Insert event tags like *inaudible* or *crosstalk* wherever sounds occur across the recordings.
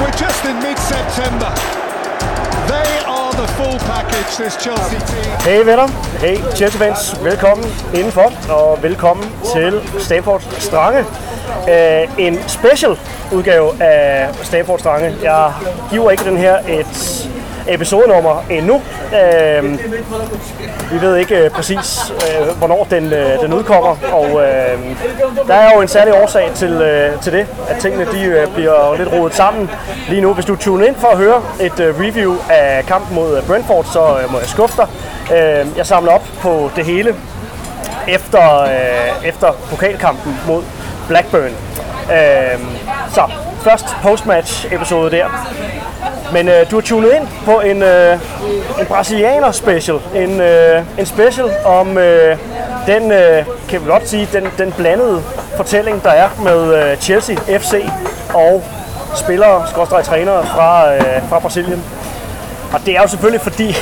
we're just in mid-September. They are the full package, this Chelsea team. Hey venner, hey Chelsea-fans, velkommen indenfor, og velkommen til Stamford Strange. Uh, en special udgave af Stamford Strange. Jeg giver ikke den her et episodenummer endnu. Øh, vi ved ikke øh, præcis, øh, hvornår den, øh, den udkommer, og øh, der er jo en særlig årsag til, øh, til det, at tingene de, øh, bliver lidt rodet sammen lige nu. Hvis du tuner ind for at høre et øh, review af kampen mod øh, Brentford, så øh, må jeg skuffe dig. Øh, jeg samler op på det hele efter, øh, efter pokalkampen mod Blackburn. Øh, så først postmatch episode der. Men øh, du har tunet ind på en, øh, en brasilianer special. En, øh, en special om øh, den, øh, kan vi godt sige, den, den blandede fortælling, der er med øh, Chelsea, FC og spillere, skorstræk trænere fra, øh, fra Brasilien. Og det er jo selvfølgelig fordi,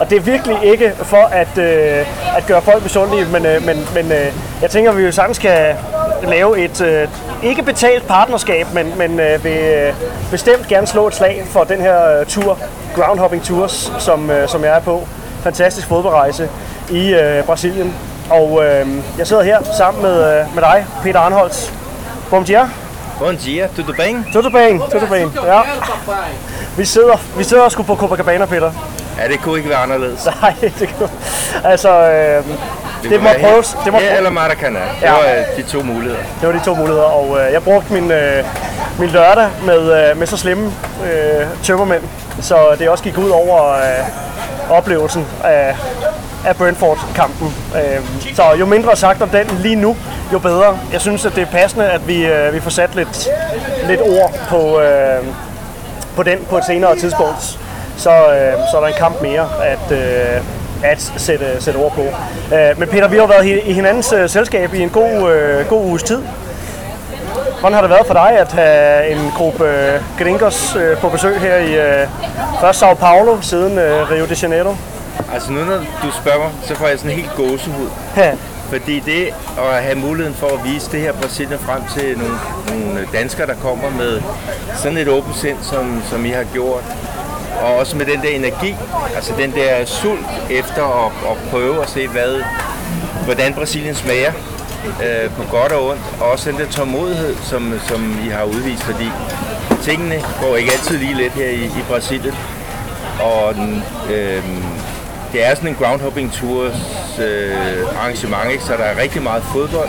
og det er virkelig ikke for at, øh, at gøre folk misundelige, men, øh, men, men øh, jeg tænker, at vi jo sagtens skal lave et øh, ikke betalt partnerskab, men, men øh, vil øh, bestemt gerne slå et slag for den her øh, tur, Groundhopping Tours, som, øh, som jeg er på. Fantastisk fodboldrejse i øh, Brasilien. Og øh, jeg sidder her sammen med, øh, med dig, Peter Arnholdt. Bom dia. Bom dia, tudo bem? Tudo bem, tudo bem. Ja. Vi sidder, vi sidder sgu på Copacabana, Peter. Ja, det kunne ikke være anderledes. *laughs* Nej, det kan Altså, øh, det, det må prøves. Det, må her eller Maracanã. Det Ja. var øh, de to muligheder. det var de to muligheder, og øh, jeg brugte min, øh, min lørdag med, øh, med så slemme øh, tømmermænd, så det også gik ud over øh, oplevelsen af, af Brentford-kampen. Øh, så jo mindre sagt om den lige nu, jo bedre. Jeg synes, at det er passende, at vi, øh, vi får sat lidt, lidt ord på, øh, på den på et senere tidspunkt. Så, øh, så er der en kamp mere at, øh, at sætte, sætte ord på. Øh, men Peter, vi har været i, hinandens øh, selskab i en god, øh, god uges tid. Hvordan har det været for dig at have en gruppe øh, gringos øh, på besøg her i øh, først Sao Paulo, siden øh, Rio de Janeiro? Altså nu når du spørger mig, så får jeg sådan helt gåsehud. Ja. Fordi det at have muligheden for at vise det her Brasilien frem til nogle, nogle danskere, der kommer med sådan et åbent sind, som, som I har gjort, og også med den der energi, altså den der sult efter at, at prøve at se, hvad, hvordan Brasilien smager øh, på godt og ondt, og også den der tålmodighed, som, som I har udvist, fordi tingene går ikke altid lige let her i, i Brasilien, og øh, det er sådan en groundhopping tours øh, arrangement, ikke? så der er rigtig meget fodbold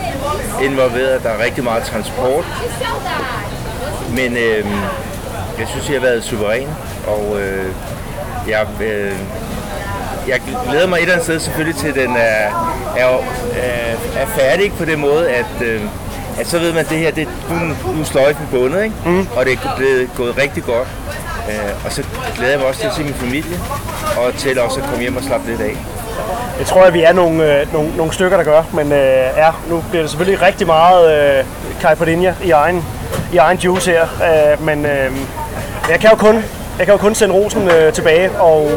involveret, der er rigtig meget transport, men øh, jeg synes, jeg har været suveræn, og øh, jeg, øh, jeg glæder mig et eller andet sted selvfølgelig til, at den er, er, er, er færdig på den måde, at, øh, at så ved man, at det her, det, nu, nu er sløjfen bundet, ikke? Mm. og det er blevet gået rigtig godt. Øh, og så glæder jeg mig også til at se min familie, og til også at komme hjem og slappe lidt af. Jeg tror at vi er nogle, øh, nogle, nogle stykker, der gør. Men øh, ja, nu bliver det selvfølgelig rigtig meget øh, caipirinha i egen, i egen juice her. Øh, men øh, jeg kan jo kun, jeg kan jo kun sende rosen øh, tilbage og,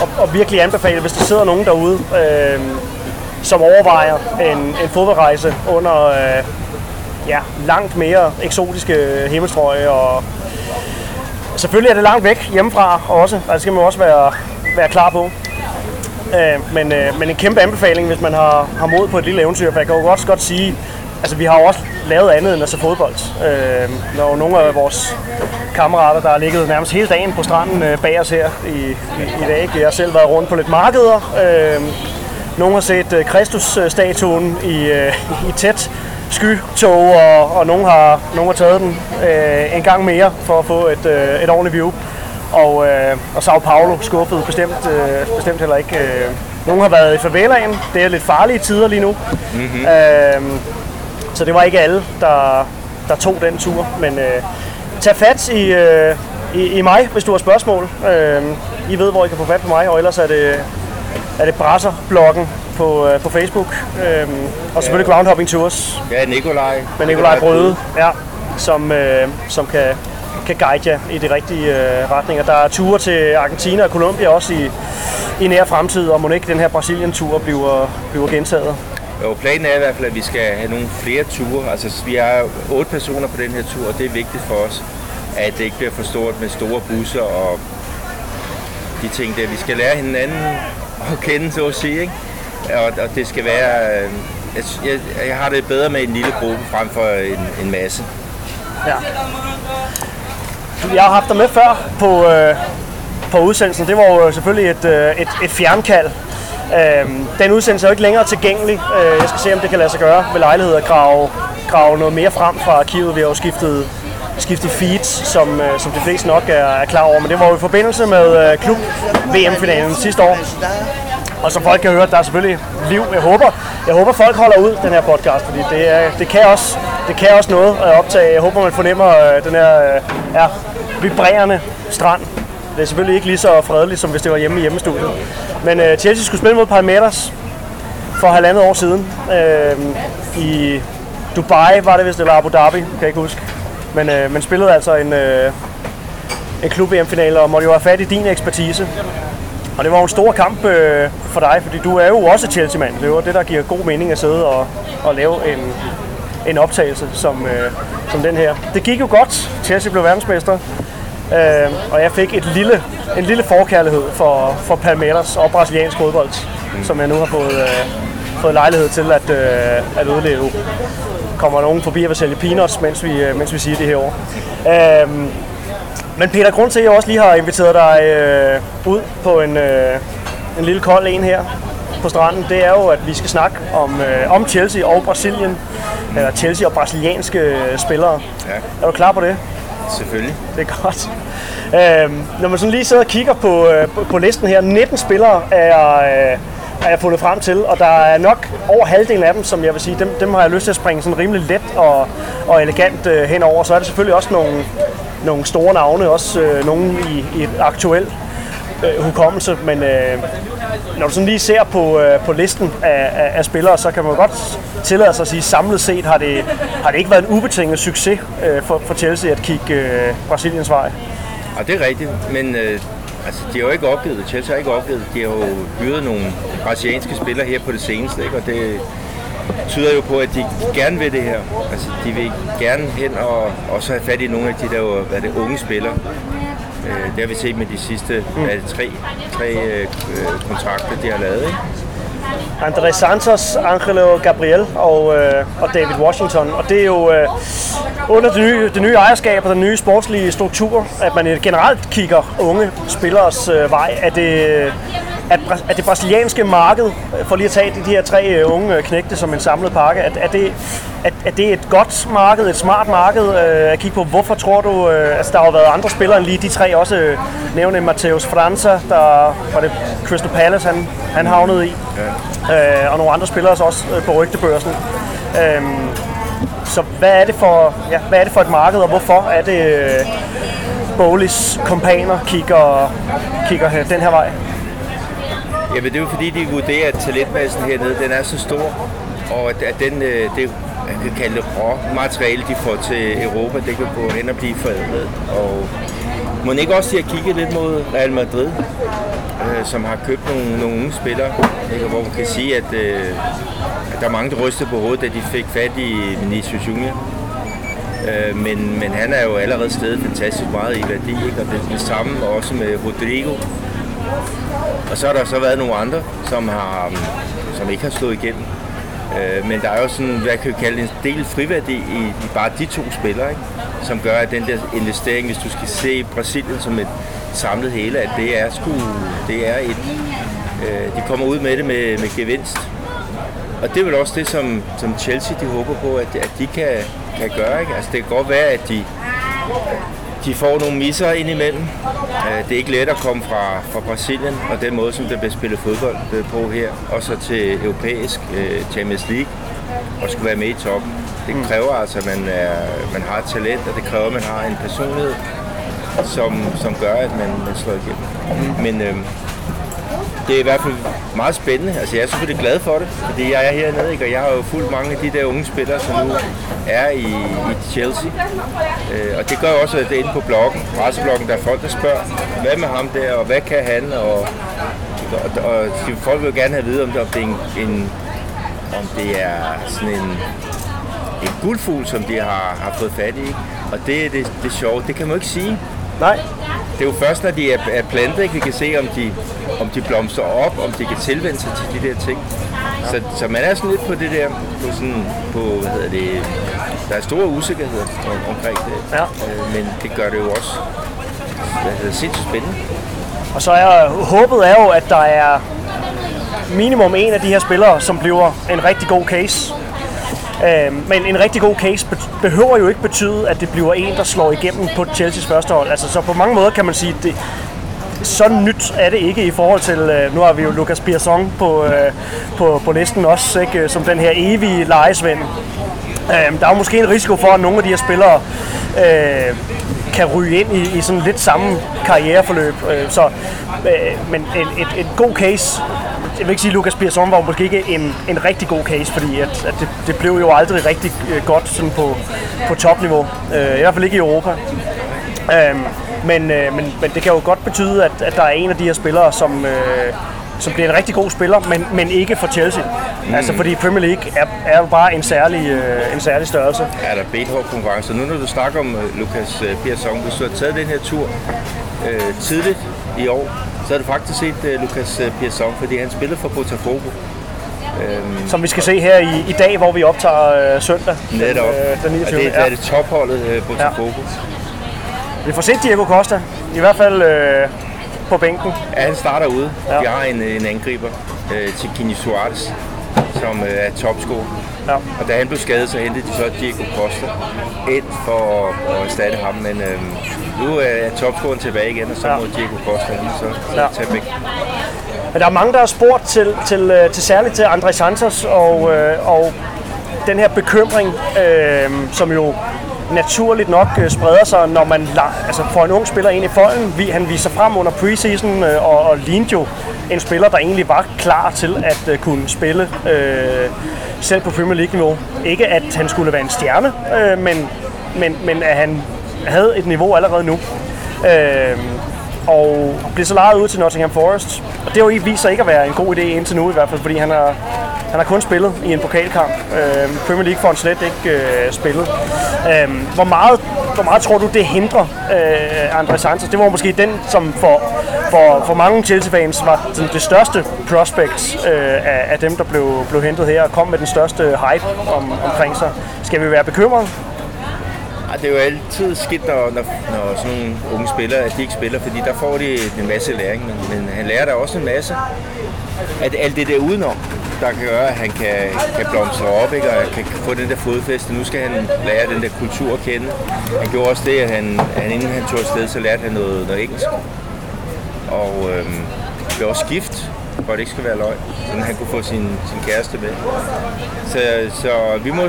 og, og virkelig anbefale, hvis der sidder nogen derude, øh, som overvejer en, en fodboldrejse under øh, ja, langt mere eksotiske himmelstrøg og Selvfølgelig er det langt væk hjemmefra også, og det skal man også være, være klar på. Øh, men, øh, men en kæmpe anbefaling, hvis man har, har mod på et lille eventyr, for jeg kan jo også godt sige, altså vi har jo også lavet andet end at se fodbold. Øh, når nogle af vores kammerater, der har ligget nærmest hele dagen på stranden øh, bag os her i, i, i dag. Jeg har selv været rundt på lidt markeder. Øh, nogle har set øh, Kristus-statuen i, øh, i tæt skytog, og, og nogle, har, nogle har taget den øh, en gang mere for at få et, øh, et ordentligt view. Og, øh, og Sao Paulo skuffede bestemt, øh, bestemt heller ikke. Øh. Nogle har været i favelaen. Det er lidt farlige tider lige nu. Mm-hmm. Øh, så det var ikke alle, der, der tog den tur. Men øh, tag fat i, øh, i, i mig, hvis du har spørgsmål. Øh, I ved, hvor I kan få fat på mig, og ellers er det, er det Brasser-bloggen på, øh, på Facebook. Øh, og selvfølgelig Groundhopping Tours Ja, Nikolaj. med Nikolaj Brøde, ja, som, øh, som kan, kan guide jer i de rigtige øh, retninger. Der er ture til Argentina og Colombia også i, i nær fremtid, og må ikke den her Brasilien-tur bliver, bliver gentaget. Jo, planen er i hvert fald, at vi skal have nogle flere ture. Altså, vi er otte personer på den her tur, og det er vigtigt for os. at det ikke bliver for stort med store busser og de ting der. Vi skal lære hinanden at kende, så at sige. Ikke? Og, og det skal være... Øh, jeg, jeg, jeg har det bedre med en lille gruppe frem for en, en masse. Ja. Jeg har haft dig med før på, øh, på udsendelsen. Det var jo øh, selvfølgelig et, øh, et, et fjernkald. Øh, den udsendelse er jo ikke længere tilgængelig. Øh, jeg skal se, om det kan lade sig gøre ved lejlighed at grave, grave noget mere frem fra arkivet. Vi har jo skiftet, skiftet feeds, som, øh, som de fleste nok er, er klar over. Men det var jo i forbindelse med øh, klub VM-finalen sidste år. Og som folk kan høre, der er selvfølgelig liv. Jeg håber, jeg håber folk holder ud den her podcast, fordi det, er, det, kan, også, det kan også noget at optage. Jeg håber, man fornemmer øh, den her øh, ja, vibrerende strand. Det er selvfølgelig ikke lige så fredeligt, som hvis det var hjemme i hjemmestudiet. Men øh, Chelsea skulle spille mod Palmeiras for halvandet år siden. Øh, I Dubai var det, hvis det var Abu Dhabi, kan jeg ikke huske. Men øh, men spillede altså en, øh, en klub VM-finale og måtte jo have fat i din ekspertise. Og det var jo en stor kamp øh, for dig, fordi du er jo også Chelsea-mand. Det var det, der giver god mening at sidde og, og lave en, en optagelse som, øh, som den her. Det gik jo godt. Chelsea blev verdensmester. Øh, og jeg fik et lille, en lille forkærlighed for, for Palmeiras og brasiliansk fodbold, mm. som jeg nu har fået, øh, fået lejlighed til at, øh, at udleve. Kommer nogen forbi og vil sælge peanuts, mens vi, øh, mens vi siger det her år. Øh, men Peter, grund til, at jeg også lige har inviteret dig øh, ud på en, øh, en lille kold en her på stranden, det er jo, at vi skal snakke om, øh, om Chelsea og Brasilien. Eller Chelsea og brasilianske øh, spillere. Ja. Er du klar på det? Selvfølgelig. Det er godt. Øh, når man sådan lige sidder og kigger på, øh, på, på listen her, 19 spillere er, øh, er jeg fundet frem til, og der er nok over halvdelen af dem, som jeg vil sige, dem, dem har jeg lyst til at springe sådan rimelig let og, og elegant øh, henover. Så er der selvfølgelig også nogle, nogle store navne, også øh, nogle i, i et aktuelt øh, hukommelse, men øh, når du sådan lige ser på, øh, på listen af, af, af spillere, så kan man godt tillade sig at sige, at samlet set har det, har det ikke været en ubetinget succes øh, for, for Chelsea at kigge øh, Brasiliens vej. Og det er rigtigt, men øh, altså, de har jo ikke opgivet det. Chelsea har ikke opgivet det. De har jo hyret nogle brasilianske spillere her på det seneste, ikke? og det tyder jo på, at de gerne vil det her. Altså, de vil gerne hen og også have fat i nogle af de der hvad det, unge spillere. Øh, det har vi set med de sidste mm. er det, tre, tre øh, kontrakter, de har lavet. Ikke? André Santos, Angelo Gabriel og, øh, og David Washington. Og det er jo øh, under det nye, det nye ejerskab og den nye sportslige struktur, at man generelt kigger unge spillers øh, vej. Er det, at, at det brasilianske marked, for lige at tage de, de her tre øh, unge knægte som en samlet pakke, at, er, det, at, er det et godt marked, et smart marked øh, at kigge på? Hvorfor tror du, øh, altså der har jo været andre spillere end lige de tre, også øh, nævne Mateus França, der var det Crystal Palace, han, han havnede i, øh, og nogle andre spillere også øh, på rygtebørsen. Øh, hvad er, det for, ja, hvad er det for et marked, og hvorfor er det øh, kompaner kigger, kigger her, den her vej? Jamen det er jo fordi, de vurderer, at talentmassen hernede, den er så stor, og at, at den, øh, det, jeg kan kalde det rå materiale, de får til Europa, det kan gå hen og blive forædlet. Og må ikke også at kigge lidt mod Real Madrid, øh, som har købt nogle, nogle unge spillere, ikke? hvor man kan sige, at, øh, at der er mange, der rystede på hovedet, da de fik fat i Vinicius Junior. Øh, men, men han er jo allerede stedet fantastisk meget i værdi, ikke? og det, det samme også med Rodrigo, og så har der så været nogle andre, som, har, som ikke har slået igennem. Øh, men der er jo sådan, hvad jeg vi kalde en del friværdi i, i bare de to spillere, ikke? som gør, at den der investering, hvis du skal se Brasilien som et samlet hele, at det er sgu, det er et, øh, de kommer ud med det med, med gevinst. Og det er vel også det, som, som Chelsea de håber på, at, at de kan, kan gøre. Ikke? Altså, det kan godt være, at de, de får nogle misser indimellem. Øh, det er ikke let at komme fra, fra Brasilien, og den måde, som der bliver spillet fodbold på her, og så til europæisk uh, Champions League, og skulle være med i toppen. Det mm. kræver altså, at man, er, man har et talent, og det kræver, at man har en personlighed, som, som gør, at man, man slår igennem. Mm. Men øh, det er i hvert fald meget spændende. Altså, jeg er selvfølgelig glad for det, fordi jeg er hernede, ikke? og jeg har jo fulgt mange af de der unge spillere, som nu er i, i Chelsea. Øh, og det gør også, at det er inde på bloggen, pressebloggen, der er folk, der spørger, hvad med ham der, og hvad kan han, og, og, og folk vil jo gerne have at vide, om det, om det er en, en om det er sådan en en guldfugl, som de har, har fået fat i. Og det er det, det sjove. Det kan man jo ikke sige. Nej, Det er jo først, når de er, er plantet, ikke, vi kan se, om de, om de blomstrer op, om de kan tilvende sig til de der ting. Så, så man er sådan lidt på det der, på sådan, på, hvad hedder det, der er store usikkerheder om, omkring det. Ja. Øh, men det gør det jo også hvad hedder, sindssygt spændende. Og så er håbet er jo, at der er minimum en af de her spillere, som bliver en rigtig god case. Øh, men en rigtig god case behøver jo ikke betyde, at det bliver en, der slår igennem på Chelseas første hold. Altså, så på mange måder kan man sige, at det, så nyt er det ikke i forhold til, øh, nu har vi jo Lucas Pierson på, øh, på, på listen også, ikke, øh, som den her evige lejesvend. Øh, der er jo måske en risiko for, at nogle af de her spillere øh, kan ryge ind i, i sådan lidt samme karriereforløb. Øh, så, øh, men en, et, et god case, jeg vil ikke sige, at Lucas Pierson var måske ikke en, en rigtig god case, fordi at, at det, det blev jo aldrig rigtig øh, godt sådan på, på topniveau. Øh, I hvert fald ikke i Europa. Øhm, men, øh, men, men det kan jo godt betyde, at, at der er en af de her spillere, som, øh, som bliver en rigtig god spiller, men, men ikke for Chelsea. Mm. Altså fordi Premier League er, er jo bare en særlig, øh, en særlig størrelse. er der benhård konkurrence. Nu når du snakker om uh, Lukas uh, Persson, hvis du har taget den her tur uh, tidligt i år, så har du faktisk set uh, Lukas uh, Persson, fordi han spillede for Botafogo. Som vi skal se her i, i dag, hvor vi optager øh, søndag. Netop. Den, øh, den 29. Og det, ja. er det topholdet uh, Botafogo. Vi får set Diego Costa, i hvert fald øh, på bænken. Ja, han starter ude. Ja. Ja. De har en, en angriber, uh, Chiquini Suarez, som uh, er topscorer. Ja. Og da han blev skadet, så hentede de så Diego Costa ind for at, at erstatte ham. Men øh, nu er topscoren tilbage igen, og så Ja. må Diego Costa han så Ja. ja. tage væk. Men der er mange, der har spurgt til, til, øh, til særligt til André Santos og, øh, og den her bekymring, øh, som jo naturligt nok øh, spreder sig, når man altså får en ung spiller ind i folden. Vi, han viser frem under preseason øh, og, og lignede jo en spiller, der egentlig var klar til at øh, kunne spille øh, selv på Premier League-niveau. Ikke at han skulle være en stjerne, øh, men, men, men at han havde et niveau allerede nu. Øh, og blev så lejet ud til Nottingham Forest. Og det har jo vist sig ikke at være en god idé indtil nu i hvert fald, fordi han har, han har kun spillet i en pokalkamp. Øh, Premier League får han slet ikke øh, spillet. Øh, hvor, meget, hvor meget tror du, det hindrer øh, André Santos? Det var måske den, som for, for, for mange Chelsea-fans var sådan det største prospect øh, af, af dem, der blev, blev hentet her og kom med den største hype om, omkring sig. Skal vi være bekymrede? Ej, det er jo altid skidt, når, når, når sådan nogle unge spillere, at de ikke spiller, fordi der får de en masse læring, men, men han lærer der også en masse. At alt det der udenom, der kan gøre, at han kan, kan blomstre op, ikke? og kan få den der fodfæste. Nu skal han lære den der kultur at kende. Han gjorde også det, at han, han inden han tog afsted, så lærte han noget, noget engelsk. Og øhm, blev også gift, for at det ikke skal være løgn, så han kunne få sin, sin kæreste med. Så, så vi må,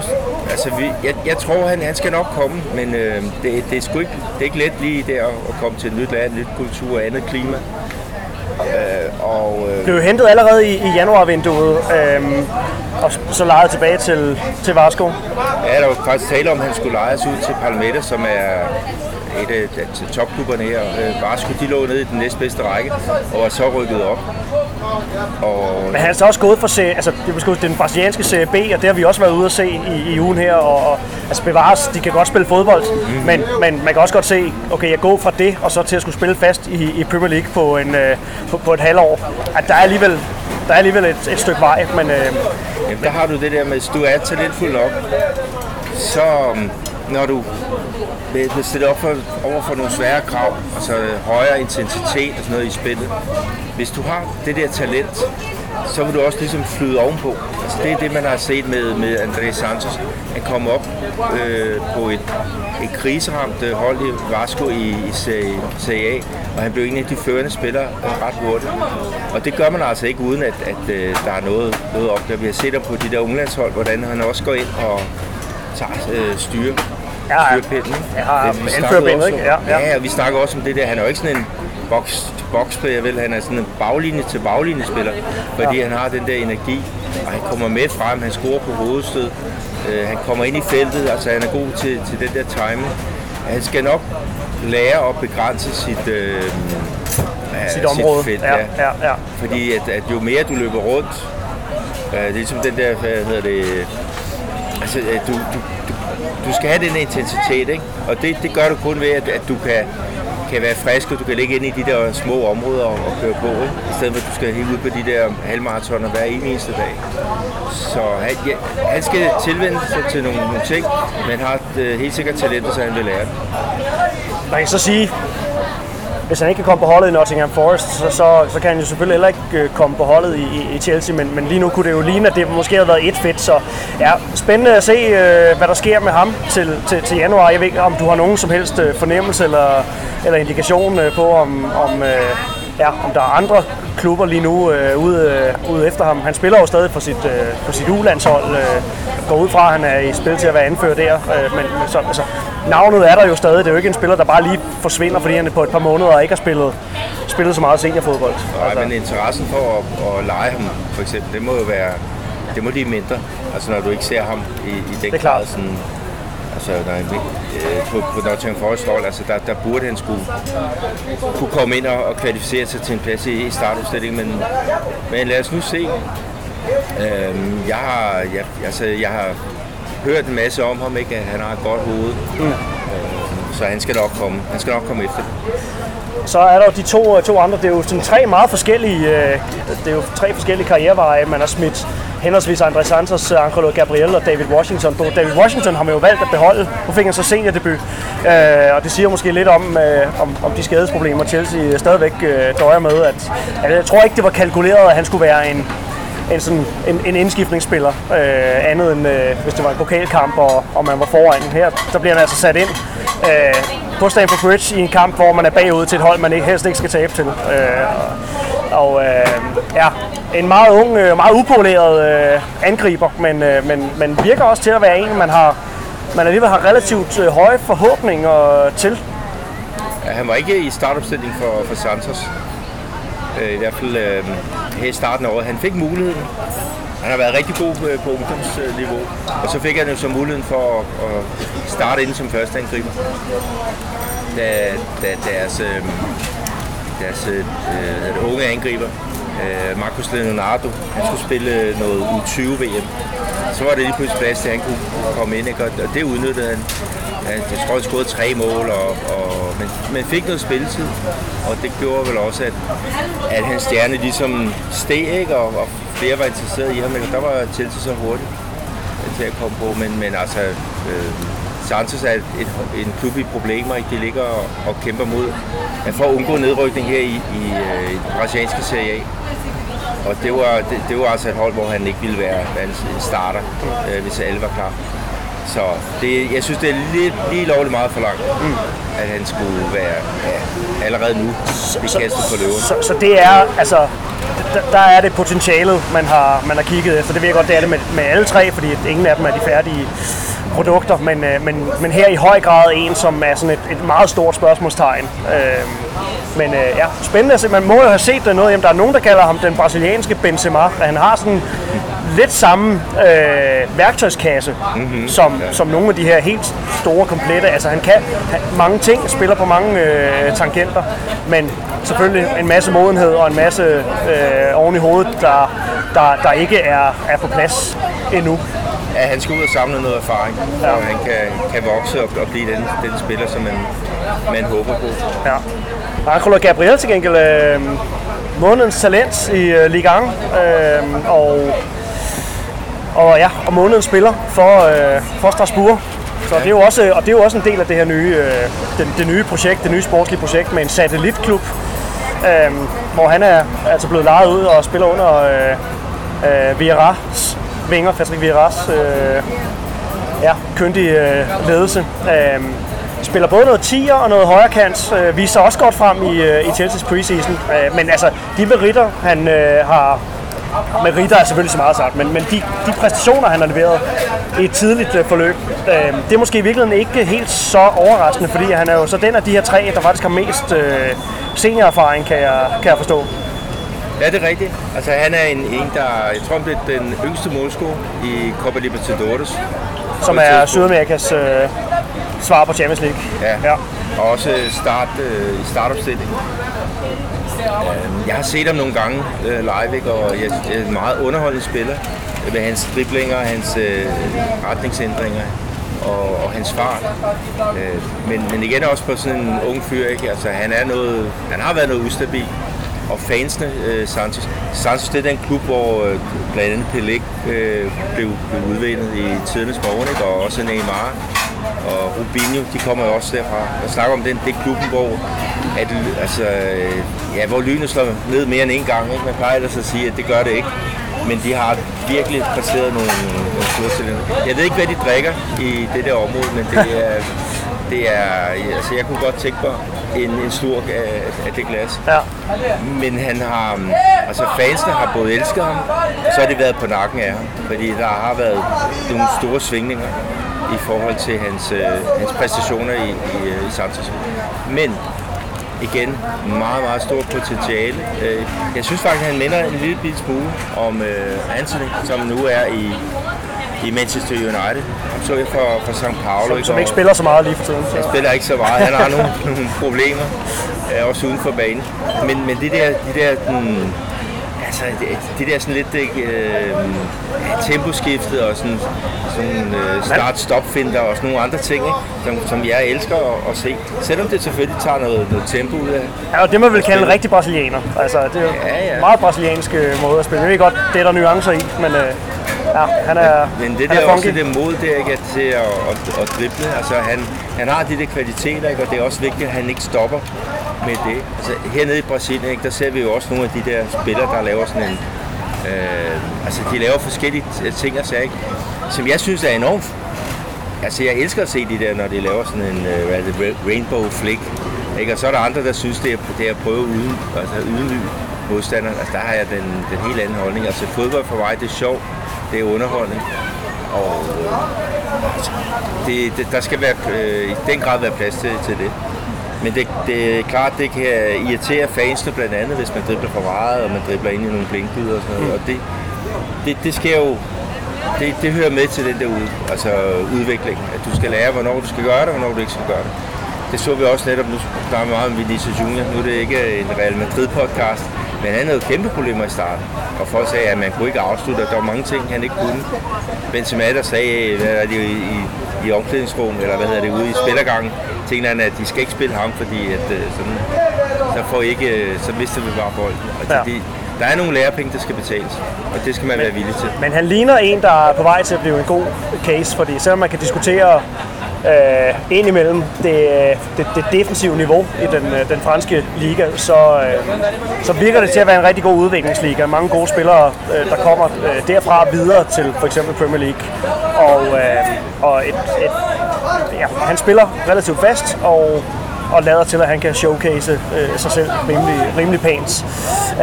altså vi, jeg, jeg tror, han, han skal nok komme, men øh, det, det, er sgu ikke, det er ikke let lige der at, komme til et nyt land, nyt kultur og andet klima. Øh, og øh, blev hentet allerede i, i januarvinduet, øhm, og så lejet tilbage til, til Varsko. ja, der var faktisk tale om, at han skulle lejes ud til Palmeiras, som er et af til topklubberne her. Øh, Varsko, de lå nede i den næstbedste række, og var så rykket op. Og Men han er så også gået for serie, altså, det er den brasilianske Serie B, og det har vi også været ude at se i, i ugen her. Og, og, altså bevares, de kan godt spille fodbold, mm. men, men man kan også godt se, okay, jeg går fra det, og så til at skulle spille fast i, i Premier League på, en, øh, på, på et halvår. At der er alligevel, der er alligevel et, et stykke vej, men øh, Jamen, der har du det der med, hvis du er talentfuld nok, så når du bliver stillet op for, over for nogle svære krav, altså øh, højere intensitet og sådan noget i spillet, hvis du har det der talent, så vil du også ligesom flyde ovenpå. Altså, det er det, man har set med, med André Santos. Han kom op øh, på et, et kriseramt øh, hold i Vasco i, i Serie, A, og han blev en af de førende spillere øh, ret hurtigt. Og det gør man altså ikke uden, at, at øh, der er noget, noget op der. Vi har set ham på de der unglandshold, hvordan han også går ind og tager øh, styre. Ja, ja. styrepinden, ikke? Ja, Det- vi anfører snakkede bændet, også ikke? Ja, ja. ja, og vi snakker også om det der. Han er jo ikke sådan en boks, boksspiller, vel? Han er sådan en baglinje til baglinjespiller, fordi ja. han har den der energi, og han kommer med frem, han scorer på hovedstød, øh, han kommer ind i feltet, altså han er god til, til den der timing. Han skal nok lære at begrænse sit, øh, sit område. felt, ja, ja, ja. fordi at, at jo mere du løber rundt, øh, det er ligesom den der, hvad hedder det, altså, du, du, du, du skal have den intensitet, ikke? Og det, det gør du kun ved, at, at du kan, kan være frisk, og du kan ligge ind i de der små områder og, og køre på, ikke? i stedet for at du skal helt ud på de der halvmaratoner hver eneste dag. Så han, ja, han skal tilvende sig til nogle, nogle ting, men har et, helt sikkert talent, så han vil lære det. Man kan så sige, hvis han ikke kan komme på holdet i Nottingham Forest, så, så, så kan han jo selvfølgelig heller ikke øh, komme på holdet i, i Chelsea, men, men lige nu kunne det jo ligne, at det måske har været et fedt, så ja, spændende at se, øh, hvad der sker med ham til, til, til januar. Jeg ved ikke, om du har nogen som helst øh, fornemmelse eller, eller indikation øh, på, om, om, ja, om der er andre klubber lige nu øh, ude, øh, ude efter ham. Han spiller jo stadig på sit, øh, på sit U-landshold, øh, går ud fra, at han er i spil til at være anfører der, øh, men, så, altså, navnet er der jo stadig. Det er jo ikke en spiller, der bare lige forsvinder, fordi han på et par måneder ikke har spillet, spillet så meget seniorfodbold. Nej, altså. men interessen for at, at lege ham, for eksempel, det må jo være, det må de mindre. Altså når du ikke ser ham i, i den grad sådan, Altså, når han, øh, på, på Nottingham Forest hold, altså, der, der burde han skulle kunne komme ind og, og kvalificere sig til en plads i, i startudstillingen, men, men lad os nu se. Øhm, jeg, har, jeg, altså, jeg har hørt en masse om ham, ikke? at han har et godt hoved. Mm. Øhm, så han skal nok komme. Han skal nok komme efter det. Så er der jo de to, to andre. Det er jo sådan tre meget forskellige, øh, det er jo tre forskellige karriereveje, man har smidt henholdsvis André Santos, øh, Angelo Gabriel og David Washington. David Washington har man jo valgt at beholde. Nu fik han så seniordebut, øh, og det siger måske lidt om, øh, om, om de skadesproblemer, Chelsea øh, stadigvæk øh, døjer med. At, at jeg tror ikke, det var kalkuleret, at han skulle være en, en, sådan, en, en indskiftningsspiller, øh, andet end øh, hvis det var en pokalkamp, og, og man var foran. Her der bliver han altså sat ind øh, på Stamford Bridge i en kamp, hvor man er bagud til et hold, man ikke, helst ikke skal tabe til. Øh, og øh, ja, en meget ung, øh, meget upoleret øh, angriber, men, øh, men, men virker også til at være en, man har man alligevel har relativt øh, høje forhåbninger til. Ja, han var ikke i startopstilling for, for Santos. Øh, I hvert fald øh, her i starten af året. Han fik muligheden. Han har været rigtig god på, øh, på ungdomsniveau. Og så fik han jo så muligheden for at, at starte ind som første angriber. Da, da deres, øh, deres øh, unge angriber, øh, Marcus Leonardo, han skulle spille noget U20-VM. Så var det lige pludselig plads til, at han kunne komme ind, ikke? og det udnyttede han. Jeg tror, han scorede tre mål, og, og, men, men fik noget spilletid, og det gjorde vel også, at, at hans stjerne ligesom steg, ikke? Og, og flere var interesseret i ham, men der var Chelsea så hurtigt til at komme på, men, men altså, øh, Santos er et, et, en klub i problemer, ikke? de ligger og, og kæmper mod, at for at undgå nedrykning her i, i, øh, i den brasilianske Serie A. Og det var, det, det var altså et hold, hvor han ikke ville være, være en starter, øh, hvis alle var klar. Så det, jeg synes, det er lidt, lige lovligt meget for langt, mm. at han skulle være ja, allerede nu blive kastet på løven. Så, så det er, altså, der, der er det potentialet, man har, man har kigget efter. Det ved jeg godt, det er det med, med alle tre, fordi ingen af dem er de færdige produkter, men, øh, men, men her i høj grad en, som er sådan et, et meget stort spørgsmålstegn. Øh, men øh, ja, spændende at se. Man må jo have set det noget. Jamen, der er nogen, der kalder ham den brasilianske Benzema. Han har sådan lidt samme øh, værktøjskasse mm-hmm. som, ja. som nogle af de her helt store komplette. Altså han kan han, mange ting, spiller på mange øh, tangenter, men selvfølgelig en masse modenhed og en masse øh, oven i hovedet, der, der, der ikke er, er på plads endnu. Ja, han skal ud og samle noget erfaring, ja. og han kan, kan vokse og, og blive den, den spiller, som man, man håber på. Ja. Angelo Gabriel til gengæld øh, månedens talent i øh, Ligue 1, øh, og og ja, og måneden spiller for, øh, for Strasbourg. Så det er jo også, og det er jo også en del af det her nye, øh, det, det nye projekt, det nye sportslige projekt med en satellitklub, øh, hvor han er altså blevet lejet ud og spiller under øh, øh, Vieras vinger, Patrick Vieras øh, ja, kyndig øh, ledelse. Øh, spiller både noget 10'er og noget højrekant, øh, viser også godt frem i, øh, i Chelsea's preseason. Øh, men altså, de meritter, han øh, har med Rita er selvfølgelig så meget sagt, men, men de, de præstationer, han har leveret i et tidligt øh, forløb, øh, det er måske i virkeligheden ikke helt så overraskende, fordi han er jo så den af de her tre, der faktisk har mest øh, seniorerfaring, kan jeg, kan jeg forstå. Ja, det er rigtigt. Altså, han er en, en der, jeg tror, det er den yngste målscore i Copa Libertadores. Som er Sydamerikas uh, svar på Champions League. Ja, ja. og også start, uh, startopstilling. Øhm, jeg har set ham nogle gange øh, live, ikke? og jeg, er en meget underholdende spiller. med hans driblinger, hans øh, retningsændringer og, og hans fart. Øh, men, men igen også på sådan en ung fyr, ikke? Altså, han, er noget, han har været noget ustabil. Og fansene, øh, Santos, Santos det er den klub, hvor øh, blandt andet Pelé øh, blev, blev udvindet i tidernes morgen, ikke? og også Neymar og Rubinho, de kommer jo også derfra. Jeg snakker om den, det er klubben, hvor, at, altså, øh, ja, hvor lynet slår ned mere end en gang. Ikke? Man plejer ellers at sige, at det gør det ikke. Men de har virkelig præsteret nogle, nogle store Jeg ved ikke, hvad de drikker i det der område, men det er, det er altså jeg kunne godt tænke mig en, en slurk af, af det glas. Ja. Men han har, altså fansene har både elsket ham, og så har de været på nakken af ham, fordi der har været nogle store svingninger i forhold til hans, øh, hans præstationer i, i, øh, i Santos. Men igen, meget, meget stort potentiale. Øh, jeg synes faktisk, at han minder en lille smule om øh, Anthony, som nu er i, i Manchester United. Ham så jeg for, for St. Paulo. Som, som ikke spiller så meget lige for tiden. Han spiller ikke så meget. Han har nogle, *laughs* nogle problemer, øh, også uden for banen. Men, men det der, de der den, altså, det, det der sådan lidt øh, temposkiftet og sådan, sådan øh, start-stop-finder og sådan nogle andre ting, ikke? Som, som jeg elsker at, at se. Selvom det selvfølgelig tager noget, noget tempo ud af Ja, og det man vil kalde en rigtig brasilianer. Altså, det er jo Ja, ja. meget brasiliansk øh, måde at spille. Jeg ved godt, det er der nuancer i, men øh, ja, han er Men det der er også funky. det mod der ikke, at til at, at, at drible. Altså han, han har de der kvaliteter, ikke, og det er også vigtigt, at han ikke stopper med det. Altså hernede i Brasilien, ikke, der ser vi jo også nogle af de der spillere, der laver sådan en... Øh, altså de laver forskellige ting og sager, ikke, som jeg synes er enormt Altså, jeg elsker at se de der, når de laver sådan en uh, hvad er det, ra- rainbow flick. Ikke? Og så er der andre, der synes, det er, det er at prøve uden, altså ydmyg modstanderen. Altså, der har jeg den, den helt anden holdning. Altså, fodbold for mig, det er sjovt. Det er underholdning. Og øh, det, det, der skal være, øh, i den grad være plads til, til det. Men det, det er klart, det kan irritere fansene blandt andet, hvis man dribler for meget, og man dribler ind i nogle blinkbyder og sådan noget. Og det, det, det sker jo det, det hører med til den der ud, altså udvikling. At du skal lære, hvornår du skal gøre det, og hvornår du ikke skal gøre det. Det så vi også netop, nu snakker vi meget om Vinicius Junior. Nu er det ikke en Real Madrid-podcast, men han havde kæmpe problemer i starten. Og folk sagde, at man kunne ikke afslutte, og der var mange ting, han ikke kunne. Benzema, der sagde, hvad er det i, i, i omklædningsrum, eller hvad hedder det, ude i spillergangen, tænkte han, at de skal ikke spille ham, fordi at, øh, sådan, så, får I ikke, øh, så mister vi bare bolden. Altså, Ja. ja. de, der er nogle lærepenge, der skal betales, og det skal man være villig til. Men han ligner en, der er på vej til at blive en god case, fordi selvom man kan diskutere øh, indimellem det, det, det defensive niveau i den, øh, den franske liga, så, øh, så virker det til at være en rigtig god udviklingsliga. Mange gode spillere, øh, der kommer øh, derfra videre til for eksempel Premier League. Og, øh, og et, et, ja, han spiller relativt fast, og og lader til, at han kan showcase øh, sig selv rimelig, rimelig pænt.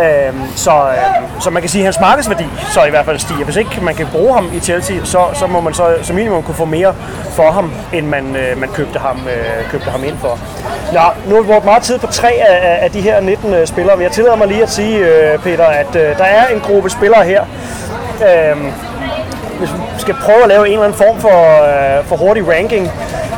Øh, så, øh, så man kan sige, at hans markedsværdi så i hvert fald stiger. Hvis ikke man kan bruge ham i Chelsea, så, så må man så som minimum kunne få mere for ham, end man, øh, man købte, ham, øh, købte ham ind for. Nå, nu har vi brugt meget tid på tre af, af de her 19 øh, spillere, men jeg tillader mig lige at sige, øh, Peter, at øh, der er en gruppe spillere her, øh, hvis vi skal prøve at lave en eller anden form for, øh, for hurtig ranking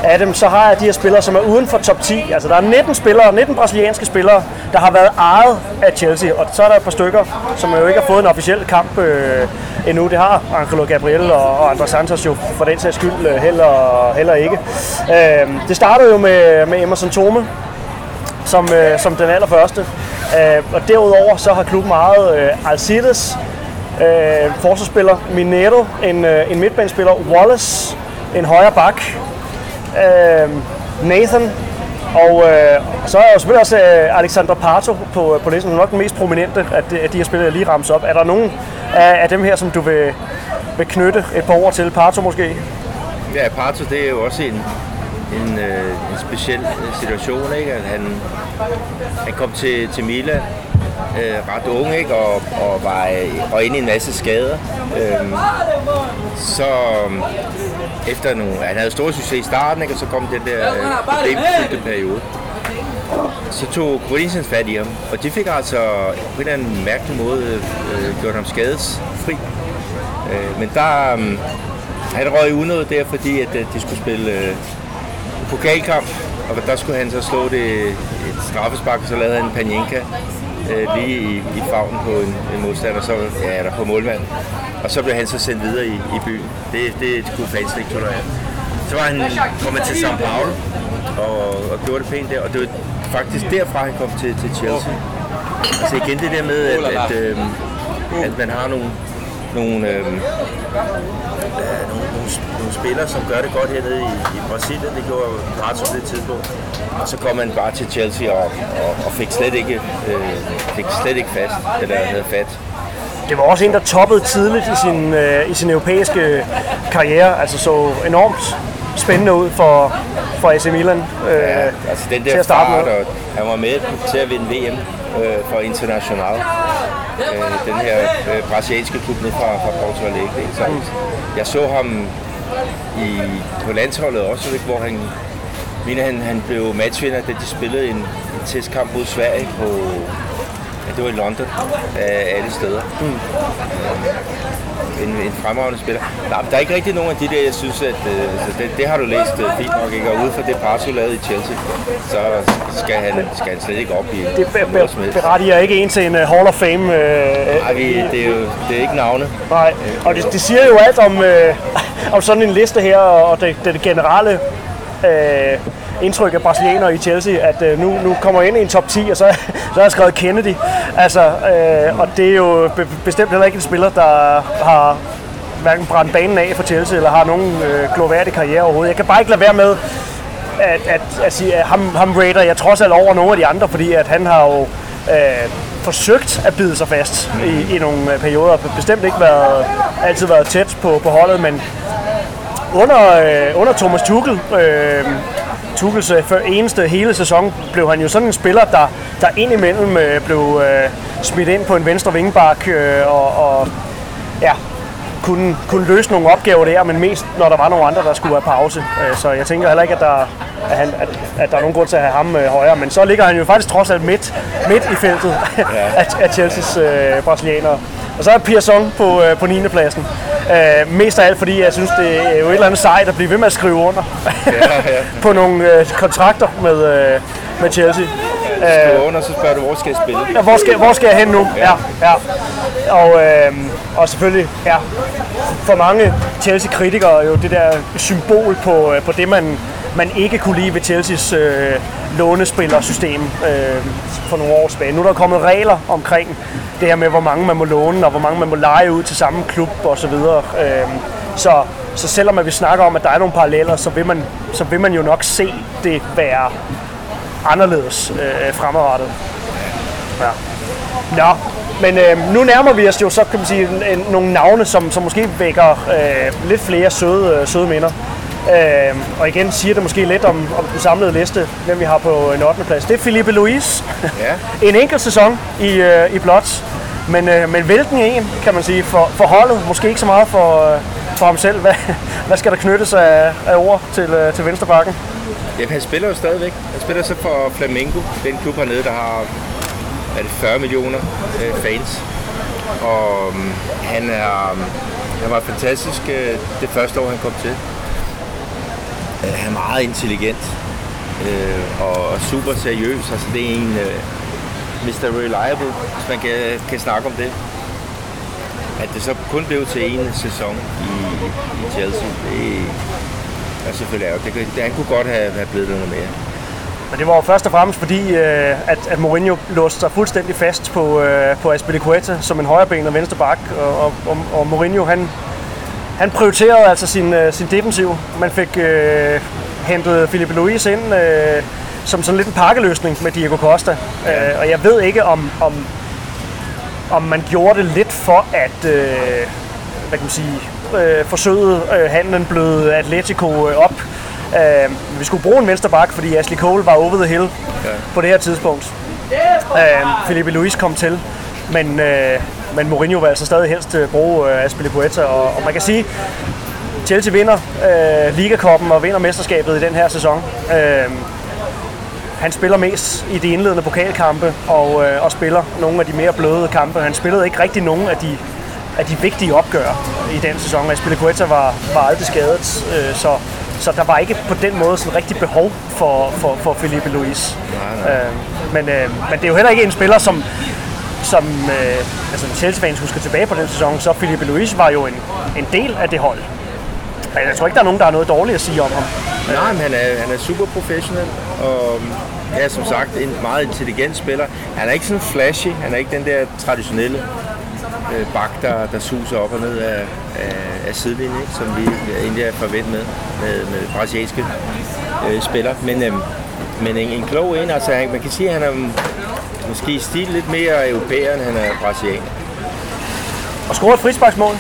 af dem, så har jeg de her spillere, som er uden for top 10. Altså der er 19 spillere, 19 brasilianske spillere, der har været ejet af Chelsea, og så er der et par stykker, som jo ikke har fået en officiel kamp øh, endnu. Det har Angelo Gabriel og, og Andres Santos jo for den sags skyld øh, heller, heller ikke. Øh, det startede jo med, med Emerson Tome, som, øh, som den allerførste. Øh, og derudover så har klubben ejet øh, Alcides, øh, forsvarsspiller Minero, en, øh, en midtbanespiller Wallace, en højre bak, øh, Nathan, og øh, så er jo selvfølgelig også øh, Alexander Pato på, øh, på listen, nok den mest prominente af de, af de her spillere, jeg lige ramser op. Er der nogen af, af dem her, som du vil, vil knytte et par ord til? Pato måske? Ja, Pato, det er jo også en, en, øh, en speciel øh, situation, ikke? At han, han kom til, til Milan øh, ret ung, ikke? Og, og var øh, og inde i en masse skader. Øhm, øh, så efter nogle, han havde stor succes i starten, ikke? og så kom den der øh, problemfyldte periode. Så tog Corinthians fat i ham, og de fik altså på en eller anden mærkelig måde øh, øh gjort ham skadesfri. Øh, men der, øh, han røg unød der, fordi at, øh, de skulle spille øh, pokalkamp, og der skulle han så slå det et straffespark, og så lavede han en panenka øh, lige i, i favnen på en, en modstander, så, ja, eller på målmand. Og så blev han så sendt videre i, i byen. Det, det kunne fans ikke tolerere. Så var han kommet til São Paulo og, og gjorde det pænt der, og det var faktisk derfra, han kom til, til Chelsea. Altså igen det der med, at, at, øh, at man har nogle, nogle, øh, ja, nogle, nogle, nogle spillere, som gør det godt hernede i, i Brasilien. Det gjorde Prato på det tidspunkt. Og så kom man bare til Chelsea og, og, og fik, slet ikke, øh, fik slet ikke fast, eller havde fat. Det var også en, der toppede tidligt i sin, øh, i sin europæiske karriere. Altså så enormt spændende ud for, for AC Milan. Øh, Ja, altså den til der at starte med. og han var med til at vinde VM øh, for International. Øh, den her øh, brasilianske klub nede fra, fra Porto Alegre. Så jeg så ham i, på landsholdet også, ikke, hvor han, mener, han, han blev matchvinder, da de spillede en, en testkamp mod Sverige på, ja, det var i London, af alle steder. Mm. En, en fremragende spiller. Nej, der er ikke rigtig nogen af de der, jeg synes, at øh, så det, det, har du læst øh, fint nok, ikke? Og ude fra det Passo lavede i Chelsea, så skal han, skal han slet ikke op i Det be- noget som be- helst. berettiger ikke en til en uh, Hall of Fame. Øh, Ej, vi, det er jo det er ikke navne. Nej, og det, det siger jo alt om, øh, *laughs* om sådan en liste her, og det, det, det generelle øh, indtryk af brasilianere i Chelsea, at øh, nu, nu kommer jeg ind i en top 10, og så, *laughs* så har jeg skrevet Kennedy. Altså, øh, og det er jo be, bestemt heller ikke en spiller, der har hverken brændt banen af for Chelsea, eller har nogen øh, gloværdig karriere overhovedet. Jeg kan bare ikke lade være med at, at, at sige, at ham, ham rater jeg trods alt over nogle af de andre, fordi at han har jo øh, forsøgt at bide sig fast i, i nogle øh, perioder, perioder. Bestemt ikke været, altid været tæt på, på holdet, men under, øh, under Thomas Tuchel, øh, Tuchels før- eneste hele sæson, blev han jo sådan en spiller, der, der indimellem øh, blev øh, smidt ind på en venstre vingebak øh, og, og ja, kunne, kunne løse nogle opgaver der, men mest når der var nogle andre, der skulle have pause. Øh, Så jeg tænker heller ikke, at der, at, han, at, at der er nogen grund til at have ham øh, højere. Men så ligger han jo faktisk trods alt midt, midt i feltet *laughs* af, af Chelseas øh, brasilianere. Og så er Pearson på, øh, på 9. pladsen. Øh, mest af alt, fordi jeg synes, det er jo et eller andet sejt at blive ved med at skrive under Ja, ja. *laughs* på nogle øh, kontrakter med, øh, med Chelsea. Skriver under, så spørger du, hvor skal jeg spille? Ja, hvor skal, hvor skal jeg hen nu? Ja, ja. Og, øh, og selvfølgelig, ja, for mange Chelsea-kritikere er jo det der symbol på, øh, på det, man, man ikke kunne lide ved Chelseas øh, lånespillersystem øh, for nogle år tilbage. Nu er der kommet regler omkring det her med, hvor mange man må låne, og hvor mange man må lege ud til samme klub osv. Øh, så, så selvom at vi snakker om, at der er nogle paralleller, så vil man, så vil man jo nok se det være anderledes øh, fremadrettet. Ja. Nå, men øh, nu nærmer vi os jo så, kan man sige, en, en, nogle navne, som, som måske vækker øh, lidt flere søde, øh, søde minder. Øh, og igen siger det måske lidt om, om den samlede liste, hvem vi har på en 8. plads. Det er Felipe Luis. Ja. *laughs* en enkelt sæson i, øh, i blot, men, øh, men hvilken en, kan man sige, for, for holdet. Måske ikke så meget for, øh, for ham selv. Hvad, *laughs* hvad skal der knyttes af, af ord til, øh, til venstrebakken? Jamen, han spiller jo stadigvæk. Han spiller så for Flamengo, den klub hernede, der har er det 40 millioner øh, fans. Og um, han er um, han var fantastisk øh, det første år, han kom til. Øh, han er meget intelligent øh, og, super seriøs. Altså, det er en øh, Mr. Reliable, hvis man kan, kan snakke om det. At det så kun blev til en sæson i, i Chelsea, det er selvfølgelig ærgerligt. Det, det, han kunne godt have, have blevet noget mere. Men det var jo først og fremmest fordi, øh, at, at Mourinho låste sig fuldstændig fast på, øh, på Aspilicueta som en højrebenet venstre bak. Og, og, og, og Mourinho, han, han prioriterede altså sin, øh, sin defensiv. Man fik øh, hentet Felipe Luis ind øh, som sådan lidt en pakkeløsning med Diego Costa. Ja. Øh, og jeg ved ikke, om, om, om man gjorde det lidt for at øh, hvad kan man sige, øh, forsøge øh, handlen bløde Atletico øh, op. Øh, vi skulle bruge en vensterbak, fordi Ashley Cole var over the hill ja. på det her tidspunkt. Øh, Felipe Luis kom til, men, øh, men Mourinho vil altså stadig helst øh, bruge øh, Aspilicueta, og, og man kan sige, Chelsea vinder øh, Ligakoppen og vinder mesterskabet i den her sæson. Øh, han spiller mest i de indledende pokalkampe og, øh, og spiller nogle af de mere bløde kampe. Han spillede ikke rigtig nogen af de, af de vigtige opgør i den sæson. Aspilicueta var, var aldrig skadet, øh, så, så der var ikke på den måde sådan rigtig behov for, for, for Felipe Luis. Øh, men, øh, men det er jo heller ikke en spiller, som, som øh, altså Chelsea-fans husker tilbage på den sæson, så Philippe Luis var jo en, en del af det hold. Men jeg tror ikke, der er nogen, der har noget dårligt at sige om ham. Nej, men han er, han er super professionel, og ja, som sagt, en meget intelligent spiller. Han er ikke sådan flashy, han er ikke den der traditionelle øh, bak, der, der suser op og ned af, af, af sidelinjen, ikke? som vi egentlig er forventet med, med, med brasilianske øh, spillere. Men, øh, men en, en klog en, altså han, man kan sige, at han er måske i stil lidt mere europæer, end han er brasilianer. Og scoret et frisparksmål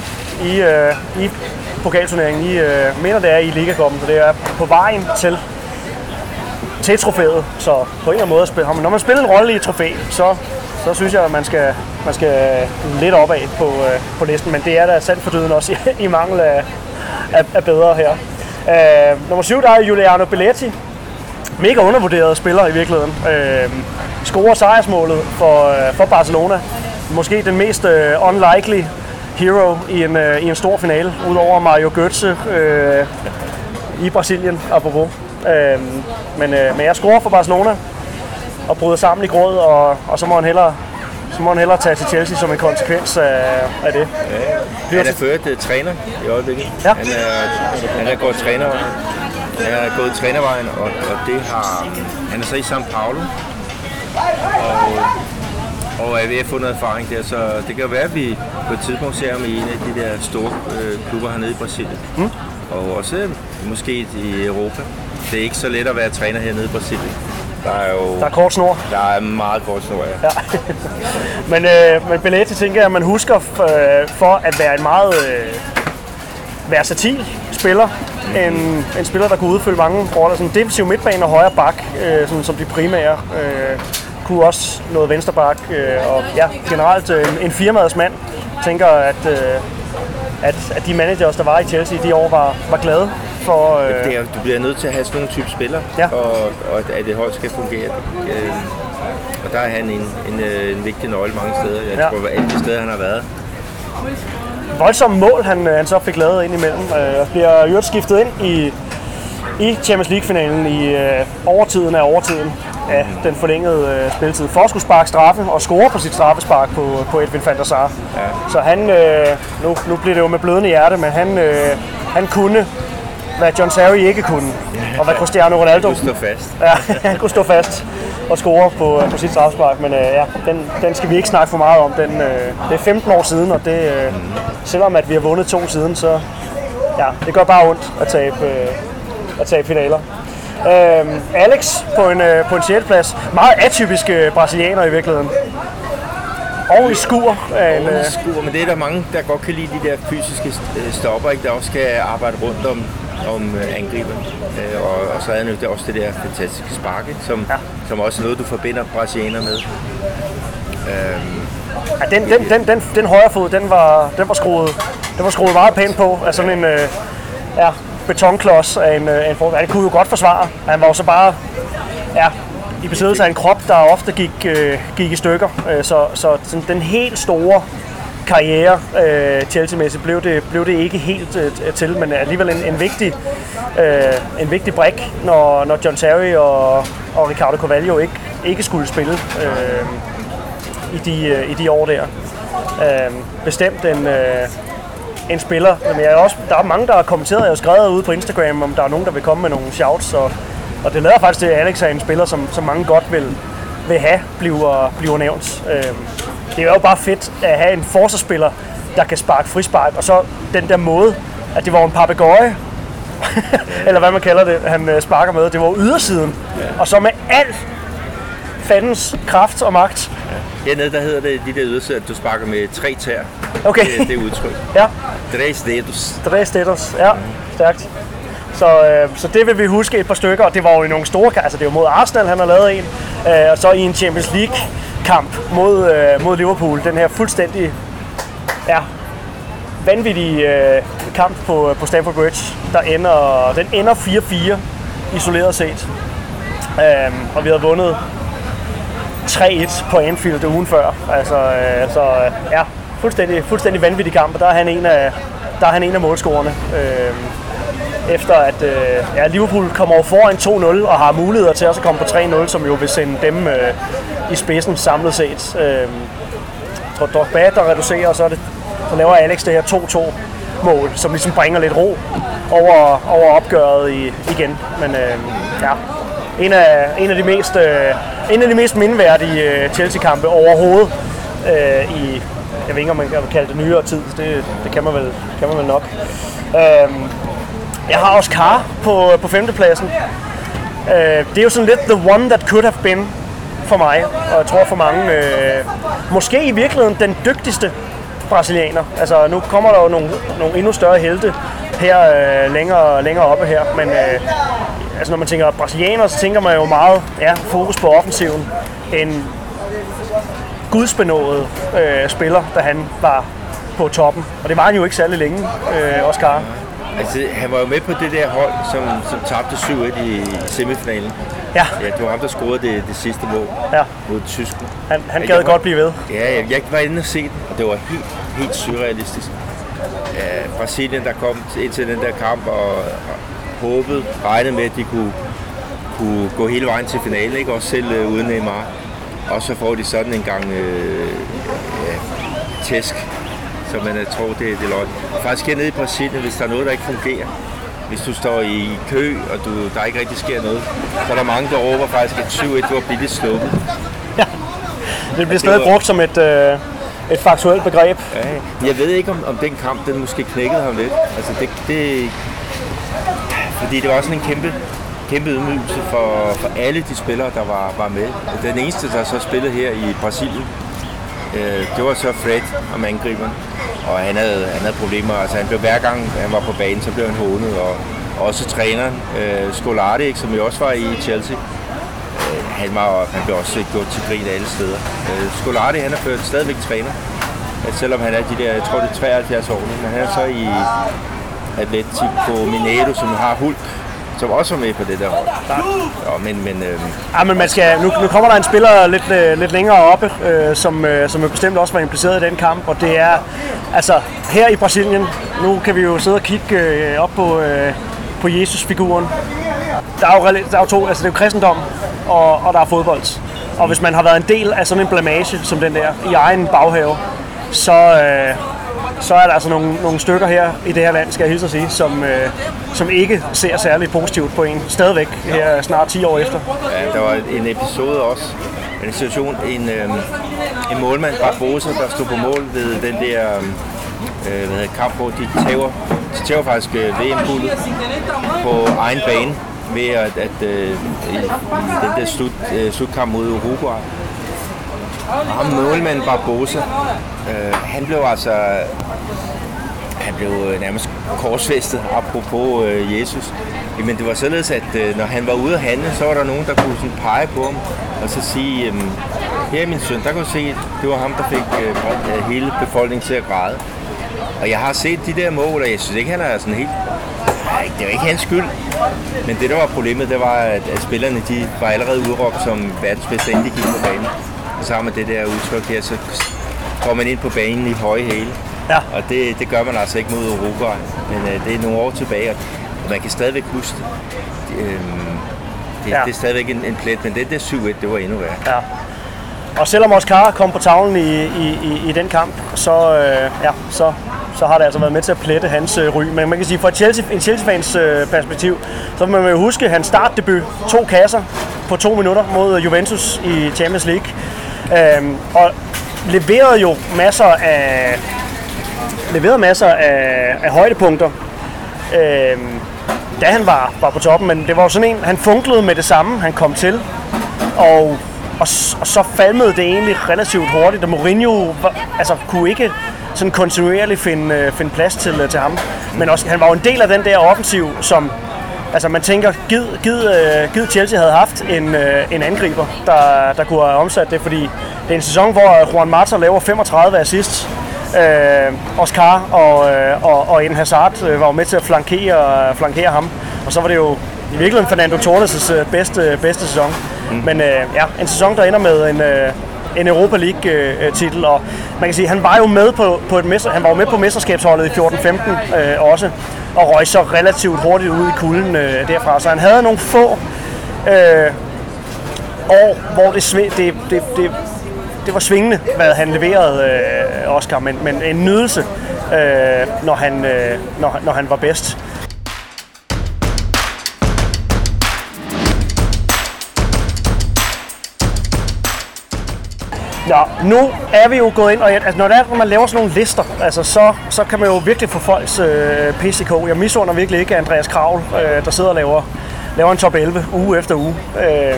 i, øh, i pokalturneringen. I øh, mener, det er i Ligakoppen, så det er på vejen til til trofæet. Så på en eller anden måde, at når man spiller en rolle i et trofæ, så, så synes jeg, at man skal, man skal lidt opad på, øh, på listen. Men det er da sandt for døden også i, *laughs* i mangel af, af, af bedre her. Øh, nummer 7, der er Giuliano Belletti. Mega undervurderet spiller i virkeligheden. Øh, scorer sejrsmålet for, øh, for Barcelona. Måske den mest øh, unlikely hero i en, øh, i en stor finale, udover Mario Götze øh, i Brasilien, apropos. Øh, men, øh, men jeg scorer for Barcelona og bryder sammen i gråd, og, og så må han hellere så må han hellere tage til Chelsea som en konsekvens af, af det. Ja. Han er ført uh, træner i øjeblikket. Ja. Han, er, han er gået trænervejen. Han er gået trænervejen, og, og det har... Han er så i São Paulo. Og, og er ved at få noget erfaring der, så det kan være, at vi på et tidspunkt ser ham i en af de der store øh, klubber hernede i Brasilien. Mm. Og også øh, måske i Europa. Det er ikke så let at være træner hernede i Brasilien. Der er jo Der er kort snor. der er meget kort snor, ja. Ja. *laughs* men, øh, men Belletti tænker jeg, at man husker øh, for at være en meget øh, versatil spiller. En, en spiller, der kunne udfylde mange roller. Sådan defensiv midtbane og højre bak, øh, sådan, som de primære. Øh, kunne også noget venstre bak. Øh, og ja, generelt øh, en, en firmaets mand. tænker, at, øh, at, at de managers, der var i Chelsea de år, var, var glade for... Øh, Det er, du bliver nødt til at have sådan nogle type spillere, Ja. og, og at- at det hold skal fungere. Øh, og der er han en, en, øh, en vigtig nøgle mange steder. Jeg ja. tror, at alle de steder, han har været. Voldsomme mål, han, øh, han så fik lavet ind imellem. Øh, og bliver øvrigt skiftet ind i, i Champions League-finalen i øh, overtiden af overtiden af den forlængede øh, spilletid. For at skulle sparke straffe og score på sit straffespark på, på Edwin van der Sar. Ja. Så han, øh, nu, nu bliver det jo med blødende hjerte, men han, øh, han kunne, hvad John Sarri ikke kunne, og hvad Cristiano Ronaldo Du står fast. *laughs* Ja, han kunne stå fast og score på, på sit straffespark, men øh, ja, den, den skal vi ikke snakke for meget om. Den, øh, det er 15 år siden, og det, øh, selvom at vi har vundet to siden, så ja, det gør bare ondt at tabe, øh, at tabe finaler. Øh, Alex på en, øh, på en 6. plads. Meget atypisk øh, brasilianer i virkeligheden. Og i skur en, øh, Skuer, men det er der mange, der godt kan lide de der fysiske øh, stopper, ikke? der også skal arbejde rundt om, om øh, angriber. Øh, og, og så er det også det der fantastiske spark, ikke? som, Ja. som også er noget, du forbinder brasilianer med. Øhm, Ja, den, den, den, den, den højre fod, den var, den var, skruet, den var skruet meget pænt på. Altså sådan en øh, ja, betonklods af en, øh, af en form. Ja, det kunne jo godt forsvare. Han var jo så bare ja, i besiddelse af en krop, der ofte gik, øh, gik i stykker. Øh, så så sådan, den helt store karriere øh, Chelsea-mæssigt blev det, blev det ikke helt øh, til, men alligevel en, en vigtig øh, en vigtig brik, når, når John Terry og, og Ricardo Carvalho ikke, ikke skulle spille. Øh, i de, øh, i de år der. Øh, bestemt en, øh, en spiller. Men jeg er også, der er mange, der har kommenteret, jeg har skrevet ude på Instagram, om der er nogen, der vil komme med nogle shouts. Og, og det lader faktisk til, at Alex er en spiller, som, som mange godt vil, vil have, bliver, bliver nævnt. Øh, det er jo bare fedt at have en forsvarsspiller, der kan sparke frispark, og så den der måde, at det var en papegøje, *laughs* eller hvad man kalder det, han øh, sparker med. Det var ydersiden. Og så med alt fandens kraft og magt. hernede der hedder det de der ydersæder, at du sparker med tre tær. Okay. Det, det er udtryk. Ja, Tres dedos. tre stætters. Ja, stærkt. Så, øh, så det vil vi huske et par stykker, og det var jo i nogle store kampe. Altså det var mod Arsenal, han har lavet en. Øh, og så i en Champions League kamp mod, øh, mod Liverpool. Den her fuldstændig ja, vanvittige øh, kamp på, på Stamford Bridge. Der ender, den ender 4-4 isoleret set. Øh, og vi havde vundet 3-1 på Anfield ugen før. Altså, øh, så øh, ja, fuldstændig, fuldstændig vanvittig kamp, og der er han en af, der er han en af målscorerne. Øh, efter at øh, ja, Liverpool kommer over foran 2-0 og har muligheder til også at komme på 3-0, som jo vil sende dem øh, i spidsen samlet set. Øh, Drogba, der reducerer, og så, er det, så laver Alex det her 2-2 mål, som ligesom bringer lidt ro over, over opgøret i, igen. Men øh, ja, en af, en af de mest, øh, en af de mest mindeværdige øh, Chelsea-kampe overhovedet øh, i, jeg ved ikke, om man kan kalde det nyere tid, det, det kan, man vel, kan man vel nok. Øh, jeg har også Kar på, øh, på femtepladsen. Øh, det er jo sådan lidt the one that could have been for mig, og jeg tror for mange, øh, måske i virkeligheden den dygtigste brasilianer. Altså nu kommer der jo nogle, nogle endnu større helte her øh, længere, længere oppe her, men øh, altså når man tænker brasilianer, så tænker man jo meget ja, fokus på offensiven. En gudsbenået øh, spiller, da han var på toppen. Og det var han jo ikke særlig længe, øh, Oscar. Altså, han var jo med på det der hold, som, som tabte 7-1 i, i semifinalen. Ja, Ja, det var ham, der scorede det, det sidste mål ja. mod Tyskland. Han, han gad var- godt blive ved. Ja, jeg, jeg var inde og se den, og det var helt, helt surrealistisk. Ja, Brasilien, der kom ind til den der kamp og, og håbede, regnede med, at de kunne, kunne gå hele vejen til finalen, ikke? også selv øh, uden Neymar. Og så får de sådan en gang øh, ja, tæsk, så man øh, tror, det, det er løgn. Faktisk hernede i Brasilien, hvis der er noget, der ikke fungerer, hvis du står i kø, og du, der ikke rigtig sker noget, så er der mange, der råber faktisk, at 7-1 var billigt sluppet. Det bliver stadig brugt som et, øh, et faktuelt begreb. Ja, jeg ved ikke, om, om den kamp, den måske knækkede ham lidt. Altså, det, det, fordi det var sådan en kæmpe, kæmpe ydmygelse for, for alle de spillere, der var, var med. Den eneste, der så spillede her i Brasilien, øh, det var så Fred om angriberen. Og han havde, han havde problemer. Altså, han blev hver gang, han var på banen, så blev han hånet. Og, også træneren, øh, Scolari, ikke, som jo også var i Chelsea, øh, han, var, han blev også gjort til grin alle steder. Øh, Scolari, han er ført stadigvæk træner. Selvom han er de der, jeg tror det er 73 år men han er så i Atletico Mineiro, som har Hulk, som også var med på det der hold. Ja, men, men øh, Ja, men man skal, nu, nu kommer der en spiller lidt, øh, lidt længere oppe, øh, som, øh, som jo bestemt også var impliceret i den kamp, og det er, altså her i Brasilien, nu kan vi jo sidde og kigge øh, op på, øh, på Jesus-figuren. Der er jo, der er jo to, altså det er jo kristendom, og, og der er fodbold. Og hvis man har været en del af sådan en blamage som den der, i egen baghave, så, øh, så er der altså nogle, nogle stykker her i det her land, skal jeg hilse at sige, som, øh, som ikke ser særlig positivt på en. Stadigvæk her snart 10 år efter. ja, der var en episode også, en situation, en, øh, en målmand, Barbosa, der stod på mål ved den der øhm, øh, hvad hedder, kamp, hvor de tæver, de tæver faktisk øh, VM-guldet på egen bane ved at, at øh, den der slut, øh, slutkamp mod Uruguay. Og ham målmanden Barbosa, øh, han blev altså han blev øh, nærmest korsfæstet, apropos øh, Jesus. Men det var således, at øh, når han var ude at handle, så var der nogen, der kunne sådan pege på ham og så sige, øh, her min søn, der kunne du se, det var ham, der fik øh, øh, hele befolkningen til at græde. Og jeg har set de der mål, og jeg synes ikke, han er sådan helt... Nej, det var ikke hans skyld. Men det, der var problemet, det var, at, at spillerne de var allerede udråbt som verdens bedste, inden de gik på banen. Så har man det der udtryk her, så går man ind på banen i høje hæle. Ja. Og det, det gør man altså ikke mod Uruguay. Men øh, det er nogle år tilbage, og man kan stadigvæk huske det. Øhm, det, Ja. det er stadigvæk en, en plet, men det der 7-1, det var endnu værre. Ja. Og selvom Oscar kom på tavlen i, i, i, i den kamp, så, øh, ja, så, så har det altså været med til at plette hans øh, ry. Men man kan sige, fra Chelsea, en Chelsea-fans øh, perspektiv, så må man jo huske hans startdebut. To kasser på to minutter mod Juventus i Champions League. Øhm, og leverede jo masser af, leverede masser af, af højdepunkter, øhm, da han var, var på toppen. Men det var jo sådan en, han funklede med det samme, han kom til. Og, og, og så falmede det egentlig relativt hurtigt, og Mourinho var, altså, kunne ikke sådan kontinuerligt finde, øh, finde plads til, øh, til ham. Men også, han var jo en del af den der offensiv, som altså man tænker, gid, gid, øh, gid Chelsea havde haft en, øh, en angriber, der, der kunne have omsat det, fordi det er en sæson, hvor Juan Mata laver 35 assists, øh, Oscar og, øh, og, og Eden Hazard øh, var jo med til at flankere, flankere ham. Og så var det jo i virkeligheden Fernando Torres' øh, bedste, bedste sæson. Mm. Men øh, ja, en sæson, der ender med en, øh, en Europa League-titel, øh, øh, og man kan sige, han var jo med på, på et mester, han var jo med på mesterskabsholdet i 14-15 øh, også, og røg så relativt hurtigt ud i kulden øh, derfra. Så han havde nogle få øh, år, hvor det, sve, det, det, det det var svingende, hvad han leverede, øh, Oscar, men, men en nydelse, øh, når, han, øh, når, når han var bedst. Nå, nu er vi jo gået ind, og altså, når, det er, når man laver sådan nogle lister, altså, så, så kan man jo virkelig få folks øh, PCK. Jeg misunder virkelig ikke Andreas Kravl, øh, der sidder og laver, laver en top 11 uge efter uge, øh,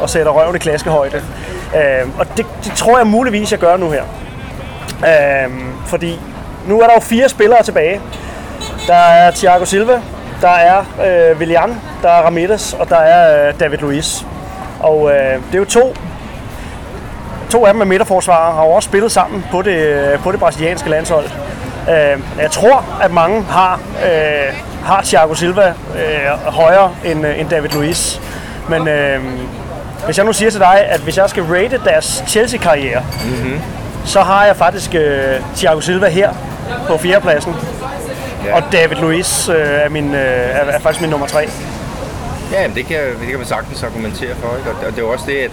og sætter røven i klaskehøjde. Øh, og det, det tror jeg muligvis, jeg gør nu her. Øh, fordi nu er der jo fire spillere tilbage. Der er Thiago Silva, der er øh, Willian, der er Ramirez, og der er øh, David Luiz. Og øh, det er jo to to af dem er midterforsvarer, har jo også spillet sammen på det, på det brasilianske landshold. Øh, jeg tror, at mange har, øh, har Thiago Silva øh, højere end, end David Luiz. Men øh, hvis jeg nu siger til dig, at hvis jeg skal rate deres Chelsea-karriere, mm-hmm. så har jeg faktisk øh, Thiago Silva her på fjerdepladsen. Ja. Og David Luiz øh, er, min, øh, er, er faktisk min nummer tre. Ja, det kan, det kan man sagtens argumentere for. Ikke? Og det er også det, at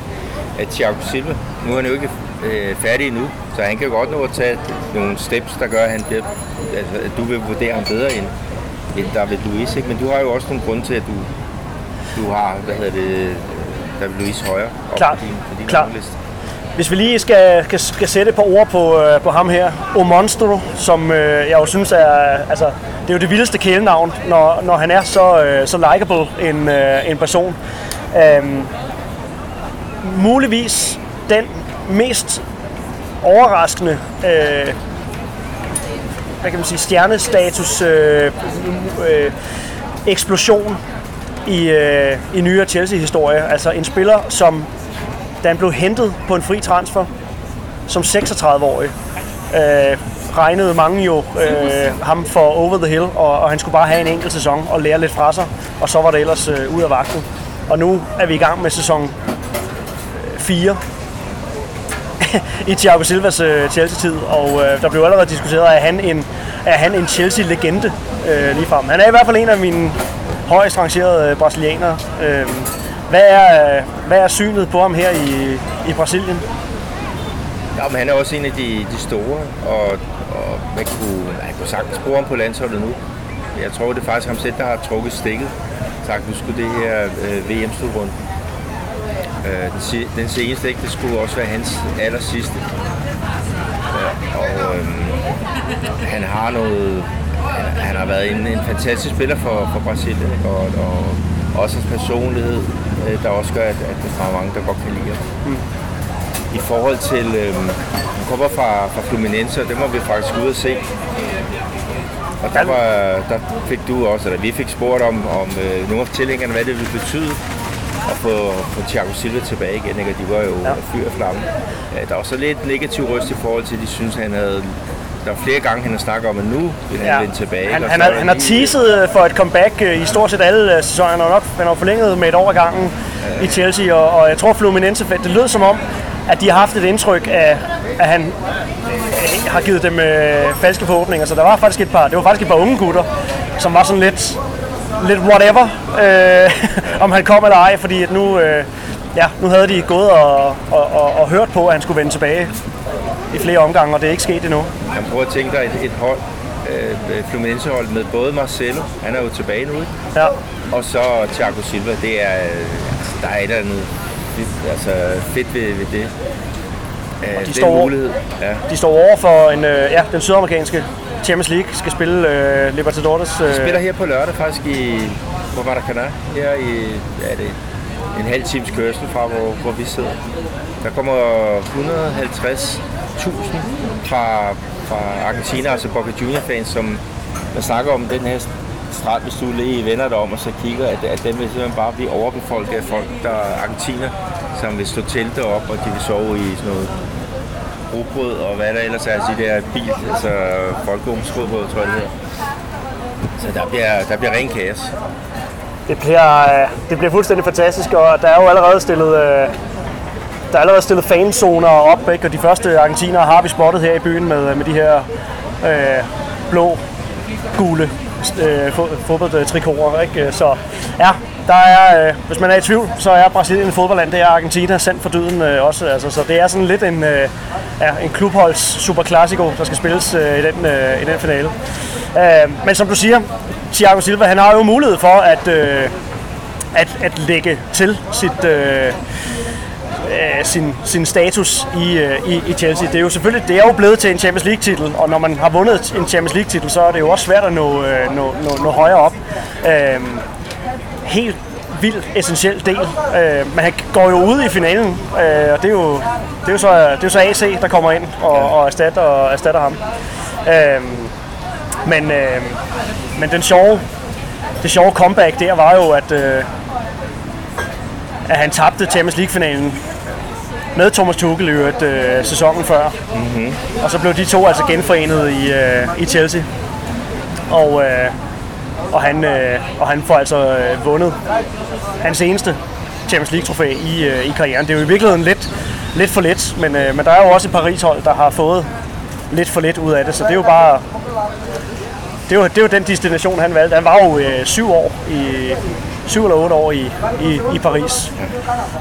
at Thiago Silva, nu er han jo ikke øh, færdig endnu, så han kan godt nå at tage nogle steps, der gør, at, han bliver, altså, at du vil vurdere ham bedre end, end David Luiz. Ikke? Men du har jo også nogle grunde til, at du, du har, hvad hedder det, David Luiz højere op Klart. på din, på din liste. Hvis vi lige skal, skal, skal sætte et par ord på, øh, på ham her, O Monstro, som øh, jeg jo synes er, altså, det er jo det vildeste kælenavn, når, når han er så, øh, så likable en, øh, en person. Øhm, muligvis den mest overraskende øh, hvad kan man sige, stjernestatus øh, øh, eksplosion i, øh, i nyere Chelsea-historie. Altså en spiller, som da han blev hentet på en fri transfer som 36-årig, øh, regnede mange jo øh, ham for over the hill, og, og han skulle bare have en enkelt sæson og lære lidt fra sig, og så var det ellers øh, ud af vagten. Og nu er vi i gang med sæson 4 *laughs* i Thiago Silvas øh, Chelsea-tid, og øh, der blev allerede diskuteret, er han en, er han en Chelsea-legende øh, ligefrem. Han er i hvert fald en af mine højst rangerede øh, brasilianere. Øh, hvad, er, øh, hvad er synet på ham her i, i Brasilien? Ja, men han er også en af de, de store, og, og man, kunne, man kunne sagtens bruge ham på landsholdet nu. Jeg tror, det er faktisk ham selv, der har trukket stikket. Sagt, nu skulle det her øh, VM-slutrunde. Øh, den, si- den seneste, ikke? det skulle også være hans aller sidste. Øh, og øh, han har noget... Han, han har været en, en fantastisk spiller for, for Brasilien, og, og også hans personlighed, øh, der også gør, at, at der er mange, der godt kan lide ham. Mm. I forhold til... Øh, han kommer fra, fra Fluminense, og det må vi faktisk ud og se. Og der, var, der fik du også, eller vi fik spurgt om, om øh, nogle af tilhængerne, hvad det ville betyde at få, få Thiago Silva tilbage igen, ikke? de var jo Ja. ja. fyr og flamme. Ja, der var så lidt negativ røst i forhold til, at de synes, han havde... Der var flere gange, han har snakket om, at nu vil han ja. vende tilbage. Han, han, har, er han har teaset øh, for et comeback øh, i stort set alle øh, sæsoner. Han har nok han har forlænget med et år ad gangen i Chelsea, og, og jeg tror Fluminense, det lød som om, at de har haft et indtryk af, at han øh, har givet dem øh, falske forhåbninger. Så der var faktisk et par, det var faktisk et par unge gutter, som var sådan lidt, lidt whatever, øh, *laughs* om han kom eller ej, fordi at nu, øh, ja, nu havde de gået og, og, og, og hørt på, at han skulle vende tilbage i flere omgange, og det er ikke sket endnu. Han prøver at tænke dig et, et hold, øh, Fluminense-hold med både Marcelo, han er jo tilbage nu, ikke? Ja. og så Thiago Silva. Det er, øh, altså, der er et eller andet fedt, altså, fedt ved, ved det. Øh, den står- mulighed. Ja. De står over for en, øh, ja, den sydamerikanske Champions League, skal spille øh, Libertadores. Øh, spiller her på lørdag faktisk i Maracanã, her i ja, det, en halv times kørsel fra, hvor, hvor vi sidder. Der kommer 150.000 fra, fra Argentina, altså Boca Junior fans, som man snakker om den her strand, hvis du lige vender dig om og så kigger, at, at den vil simpelthen bare blive overbefolket af folk, der er argentiner, som vil stå telte op, og de vil sove i sådan noget rugbrød og hvad der ellers er, i de der bil, altså folkeungsrugbrød, tror jeg det hedder. Så der bliver, der bliver ren kaos. det, bliver, øh, det bliver fuldstændig fantastisk, og der er jo allerede stillet, øh, der er allerede stillet fanzoner op, ikke? og de første argentinere har vi spottet her i byen med, øh, med de her øh, blå, gule øh, fodboldtrikorer. Ikke? Så ja, der er, øh, hvis man er i tvivl, så er Brasilien et fodboldland, det er Argentina sendt for dyden øh, også. Altså, så det er sådan lidt en, øh, ja, en klubholds Super Classico, der skal spilles øh, i, den, øh, i den finale. Øh, men som du siger, Thiago Silva, han har jo mulighed for at, øh, at, at lægge til sit... Øh, øh, sin, sin status i, øh, i, i Chelsea. Det er jo selvfølgelig det er jo blevet til en Champions League titel, og når man har vundet en Champions League titel, så er det jo også svært at nå, øh, nå, nå, nå højere op. Øh, helt vildt essentiel del. Øh, men han går jo ud i finalen, øh, og det er jo, det er jo, så, det er jo så AC, der kommer ind og, og erstatter, og erstatter ham. Øh, men, øh, men den sjove, det sjove comeback der var jo, at, øh, at han tabte Champions League-finalen med Thomas Tuchel i øvrigt øh, sæsonen før. Mm-hmm. Og så blev de to altså genforenet i, øh, i Chelsea. Og, øh, og, han, øh, og han får altså øh, vundet hans eneste Champions League-trofæ i, øh, i karrieren. Det er jo i virkeligheden lidt, lidt for lidt, men, øh, men der er jo også et Paris-hold, der har fået lidt for lidt ud af det, så det er jo bare... Det er jo, det er jo den destination, han valgte. Han var jo øh, syv år i, syv eller otte år i, i, i Paris.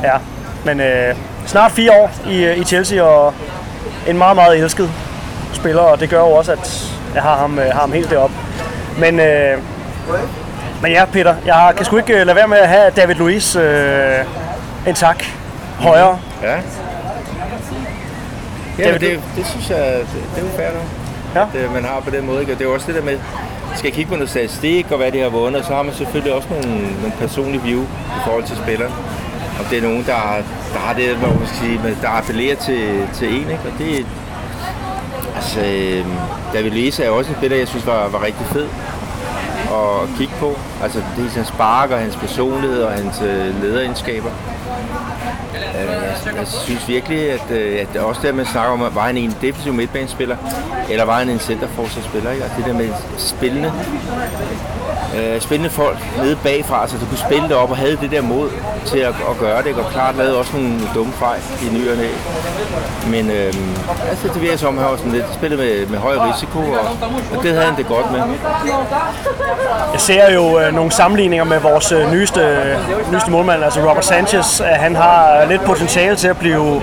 Ja, men øh, snart fire år i, i Chelsea, og en meget, meget elsket spiller, og det gør jo også, at jeg har ham, øh, har ham helt deroppe. Men, øh, men ja, Peter, jeg kan sgu ikke øh, lade være med at have David Luiz øh, en tak højere. Ja. Ja, men det, det synes jeg, det, det er jo fair. Ja. At, man har på den måde. Ikke? Og det er jo også det der med, skal kigge på noget statistik og hvad de har vundet, så har man selvfølgelig også nogle, nogle personlige view i forhold til spilleren. Om det er nogen, der, der har det, hvad man skal sige, der appellerer til, til en, ikke? Og det, altså, øh, David Luiz er også en spiller, jeg synes var, var rigtig fed at kigge på. Altså, det er hans spark og hans personlighed og hans øh, lederegenskaber. Øh, Jeg, synes virkelig, at, øh, at også der, man snakker om, var han en defensiv midtbanespiller, eller var han en centerforsvarsspiller, ikke? Og det der med spillende, øh, spændende folk nede bagfra, så du kunne spille det op og havde det der mod til at, at gøre det, ikke? og klart lavede også nogle dumme fejl i ny og næ. Men øh, altså, det virker som, at han var sådan lidt spillet med, med høj risiko, og, og det havde han det godt med. Jeg ser jo øh, nogle sammenligninger med vores øh, nyeste, øh, nyeste målmand, altså Robert Sanchez. At han har øh, lidt potentiale til at blive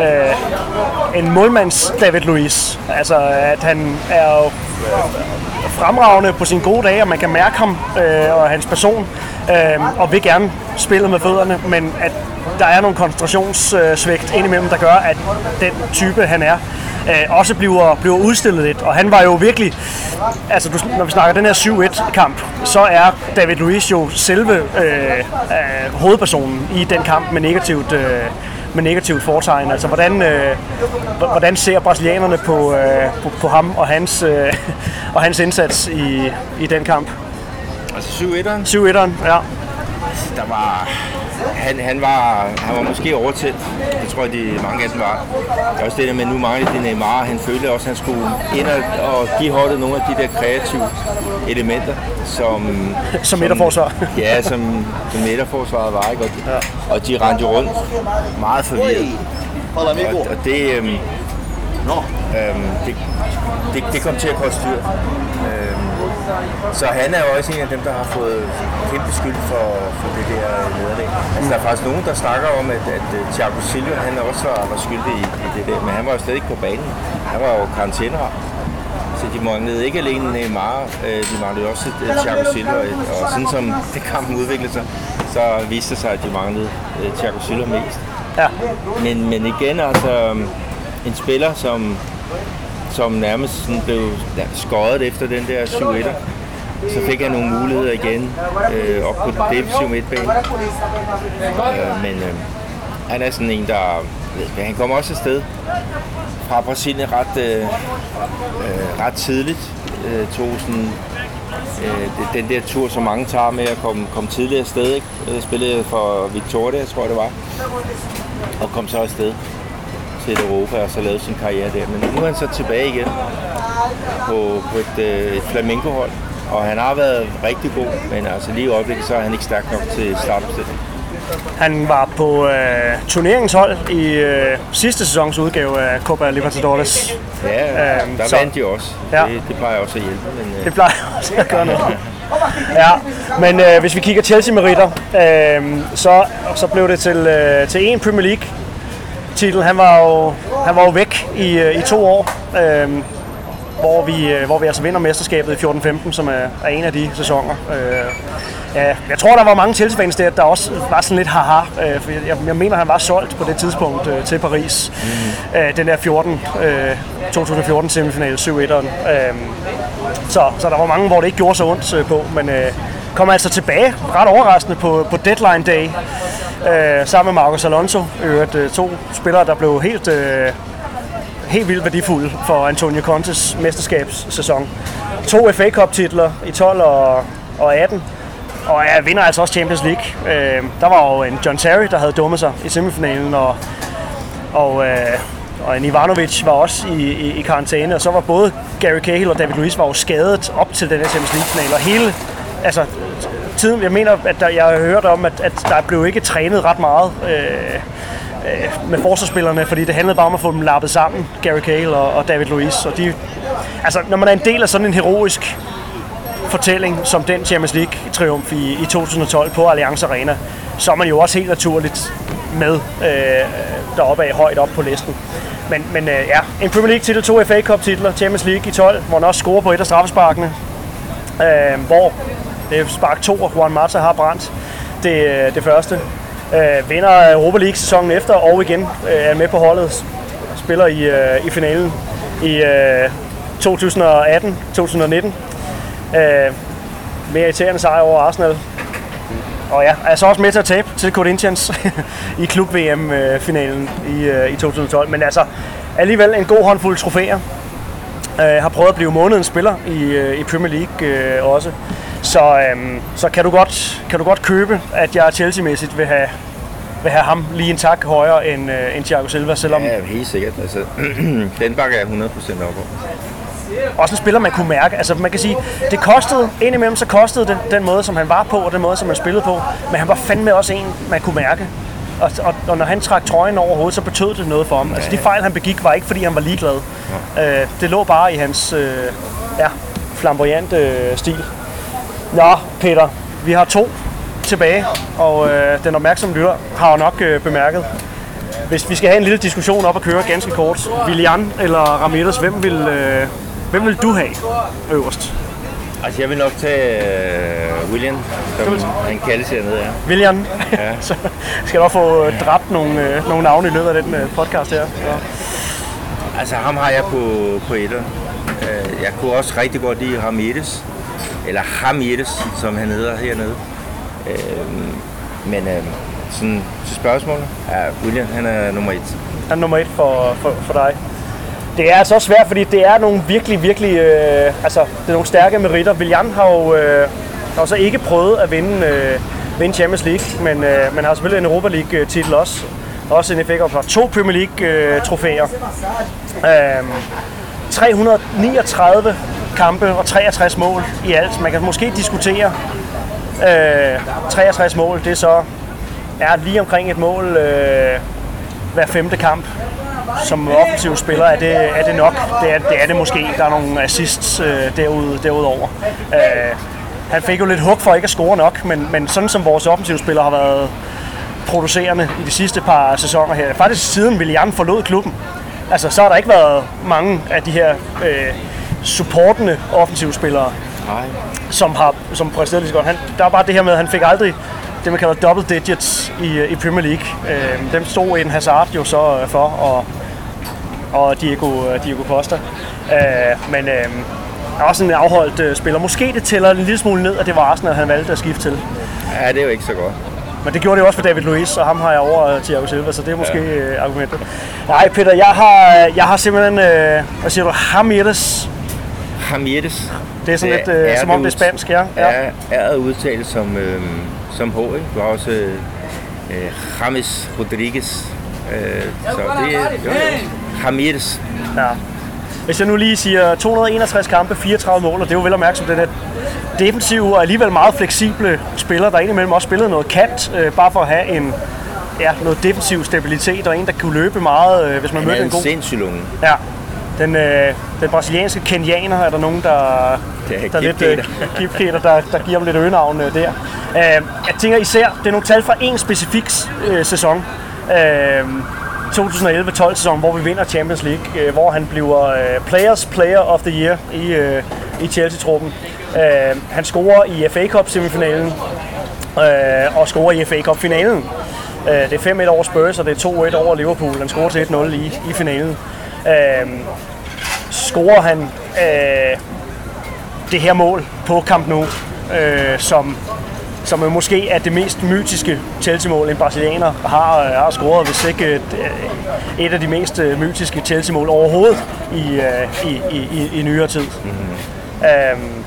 øh, en målmands David Luiz. Altså, at han er jo fremragende på sine gode dage, og man kan mærke ham øh, og hans person, øh, og vil gerne spille med fødderne, men at der er nogle koncentrationssvigt indimellem, der gør, at den type, han er, øh, også bliver, bliver udstillet lidt. Og han var jo virkelig, altså du, når vi snakker den her 7-1-kamp, så er David Luiz jo selve øh, øh, hovedpersonen i den kamp med negativt, øh, med negativt fortegn. Altså hvordan, øh, hvordan ser brasilianerne på, øh, på, på ham og hans, øh, *laughs* og hans indsats i, i den kamp? Altså 7-1'eren, 7-1'eren, ja. Der var, han, han, var, han var måske overtændt. Det tror jeg, de, mange af dem var. Det er også det der med, nu mangler de Neymar. Han følte også, at han skulle ind og, og give holdet nogle af de der kreative elementer, som... *laughs* Som midterforsvar. Ja, som, som midterforsvaret var. Ikke? Og, de, ja. og de rendte jo rundt meget forvirret. Og, og det, øhm, øhm, det, det, det kom til at koste styr. Øhm, så han er jo også en af dem, der har fået kæmpe skyld for, for det der nederlag. Altså, der er faktisk nogen, der snakker om, at, at øh, Thiago Silva han også var, var skyldig i, i det der, men han var jo slet ikke på banen. Han var jo karantæneret. Så de manglede ikke alene Neymar, øh, de manglede også øh, Thiago Silva, og sådan som det *laughs* kampen udviklede sig, så viste det sig, at de manglede øh, Thiago Silva mest. ja. Men, men igen, altså en spiller, som, som nærmest sådan blev skåret efter den der 7 1 så fik han nogle muligheder igen øh, op på den defensive midtbane. Øh, men øh, han er sådan en, der... øh, Han kommer også afsted fra Brasilien ret, øh, øh, ret tidligt. Øh, tog sådan, øh, det- den der tur, som mange tager med at komme, komme tidligere afsted. Ikke? Jeg Spillede for Victoria, tror jeg det var og kom så afsted til Europa og så lavede sin karriere der. Men nu er han så tilbage igen på, på et, øh, et flamenco-hold, og han har været rigtig god, men altså lige i øjeblikket, så er han ikke stærk nok til startopstillingen. Han var på øh, turneringshold i øh, sidste sæsons udgave af Copa Libertadores. Ja, Øhm, der så- vandt de også. Ja. Det, det plejer også at hjælpe. Men, øh, Det plejer *laughs* også at gøre noget. Ja, men øh, hvis vi kigger Chelsea-meritter, øh, så, så blev det til, øh, til en Premier League titel. Han var jo, han var jo væk i, øh, i to år, øh, hvor, vi, øh, hvor vi altså vinder mesterskabet i 14-15, som er, er en af de sæsoner. Øh, ja, jeg tror, der var mange Chelsea-fans der, der også var sådan lidt haha. Øh, for jeg, jeg mener, han var solgt på det tidspunkt øh, til Paris. Mm. Øh, den der 14, øh, 2014 semifinale 7-1'eren. Øh, så, så der var mange, hvor det ikke gjorde så ondt øh, på, men øh, kom altså tilbage ret overraskende på, på deadline day, øh, sammen med Marcos Alonso. Øvrigt, øh, to spillere, der blev helt, øh, helt vildt værdifulde for Antonio Contes mesterskabssæson. To FA Cup titler i 12 og, og 18, og jeg vinder altså også Champions League. Øh, der var jo en John Terry, der havde dummet sig i semifinalen, og, og, øh, og en Ivanovic var også i, i, i karantæne, og så var både Gary Cahill og David Luiz var jo skadet op til den her Champions League-final, og hele, altså tiden, jeg mener, at der, jeg har hørt om, at, at der blev ikke trænet ret meget øh, øh, med forsvarsspillerne, fordi det handlede bare om at få dem lappet sammen, Gary Cahill og, og David Luiz, og de, altså når man er en del af sådan en heroisk fortælling som den Champions League-triumf i, i 2012 på Allianz Arena, så er man jo også helt naturligt med øh, deroppe af højt op på listen. Men, men øh, ja, en Premier League-titel, to FA Cup-titler, Champions League i 12, hvor han også scorer på et af straffesparkene, øh, hvor det er spark 2, og Juan Mata har brændt det, øh, det første. Øh, vinder Europa League sæsonen efter, og igen øh, er med på holdet, spiller i, øh, i finalen i øh, 2018-2019. Øh, mere irriterende sejr over Arsenal. Og ja, er så også med til at tabe til Corinthians *laughs* i klub-VM-finalen i, øh, i 2012. Men altså, alligevel en god håndfuld trofæer. Øh, har prøvet at blive månedens spiller i, øh, i Premier League øh, også. Så, øh, så kan, du godt, kan du godt købe, at jeg Chelsea-mæssigt vil have, vil have ham lige en tak højere end, øh, end Thiago Silva, selvom ja, helt sikkert. Altså, *clears throat* den bakker jeg 100% op om. også en spiller, man kunne mærke. Altså man kan sige, det kostede, indimellem så kostede det den måde, som han var på, og den måde, som han spillede på. Men han var fandme også en, man kunne mærke. Og, og, og når han trak trøjen over hovedet, så betød det noget for ham. Altså de fejl, han begik, var ikke fordi, han var ligeglad. Øh, det lå bare i hans øh, ja, flamboyante øh, stil. Nå, Peter, vi har to tilbage, og øh, den opmærksomme lytter har jo nok øh, bemærket, hvis vi skal have en lille diskussion op at køre ganske kort. Willian eller Ramirez, hvem vil, øh, hvem vil du have øverst? Altså, jeg vil nok tage uh, William, som han kaldes hernede, ja. Willian? Ja. *laughs* så skal du få øh, dræbt nogle, øh, nogle navne i løbet af den øh, podcast her. Så. Altså, ham har jeg på, på etter. Uh, jeg kunne også rigtig godt lide Ramirez, eller Ramirez, som han hedder hernede. Øh, men øh, sådan til spørgsmålet, ja, William, han er nummer et. Han er nummer et for, for, for dig. Det er altså også svært, fordi det er nogle virkelig, virkelig, øh, altså det er nogle stærke meritter. William har jo, øh, har så ikke prøvet at vinde, øh, vinde Champions League, men, øh, men har selvfølgelig en Europa League titel også. Også en FA Cup og to Premier League øh, trofæer. Øh, 339 kampe og 63 mål i alt. Man kan måske diskutere øh, 63 mål, det er så er lige omkring et mål øh, hver femte kamp som offensiv spiller, er det, er det nok. Det er, det er det måske. Der er nogle assists øh, derud, derudover. Øh, han fik jo lidt hug for ikke at score nok, men, men sådan som vores offensivspiller har været producerende i de sidste par sæsoner her, faktisk siden William forlod klubben, altså så har der ikke været mange af de her øh, supportende offensivspillere, Nej. som har som præsteret lige så godt. Han, der er bare det her med, at han fik aldrig det, man kalder double digits i, i Premier League. Øh, dem stod en Hazard jo så øh, for, og, og Diego, øh, Diego Costa. Øh, men øh, er også en afholdt øh, spiller. Måske det tæller en lille smule ned, at det var Arsenal, han valgte at skifte til. Ja, det er jo ikke så godt. Men det gjorde det jo også for David Luiz, og ham har jeg over øh, Thiago Silva, så det er måske ja. øh, argumentet. Nej, Peter, jeg har, jeg har simpelthen, øh, hvad siger du, Ramirez. Ramirez. Det er sådan lidt, øh, som om det er spansk, ja. ja. Er, er udtalt som, øh, som H, ikke? Du har også øh, James Rodriguez. Øh, så det er jo, Ramirez. Ja. Hvis jeg nu lige siger 261 kampe, 34 mål, og det er jo vel at mærke som den her defensive og alligevel meget fleksible spiller, der indimellem også spillede noget kant, øh, bare for at have en, ja, noget defensiv stabilitet, og en, der kunne løbe meget, øh, hvis man Han mødte er en en god... sindssyg lunge. Ja. Den, øh, den brasilianske kenianer er der nogen, der, Det er der lidt, øh, Keita, der, der giver dem lidt øgenavn øh, der. Øh, jeg tænker især, det er nogle tal fra en specifik øh, sæson. Øh, 2011-12 sæson, hvor vi vinder Champions League, øh, hvor han bliver øh, Players Player of the Year i, øh, i Chelsea-truppen. Øh, han scorer i FA Cup semifinalen øh, og scorer i FA Cup finalen. Øh, det er 5-1 over Spurs, og det er 2-1 over Liverpool. Han scorer til 1-0 i, i finalen. Øh, scorer han øh, det her mål på Camp Nou, øh, som, som er måske er det mest mytiske Chelsea-mål, en brasilianer har, øh, har scoret, hvis ikke et, øh, et af de mest øh, mytiske Chelsea-mål overhovedet i, øh, i, i, i, i nyere tid. Mm-hmm. Øhm,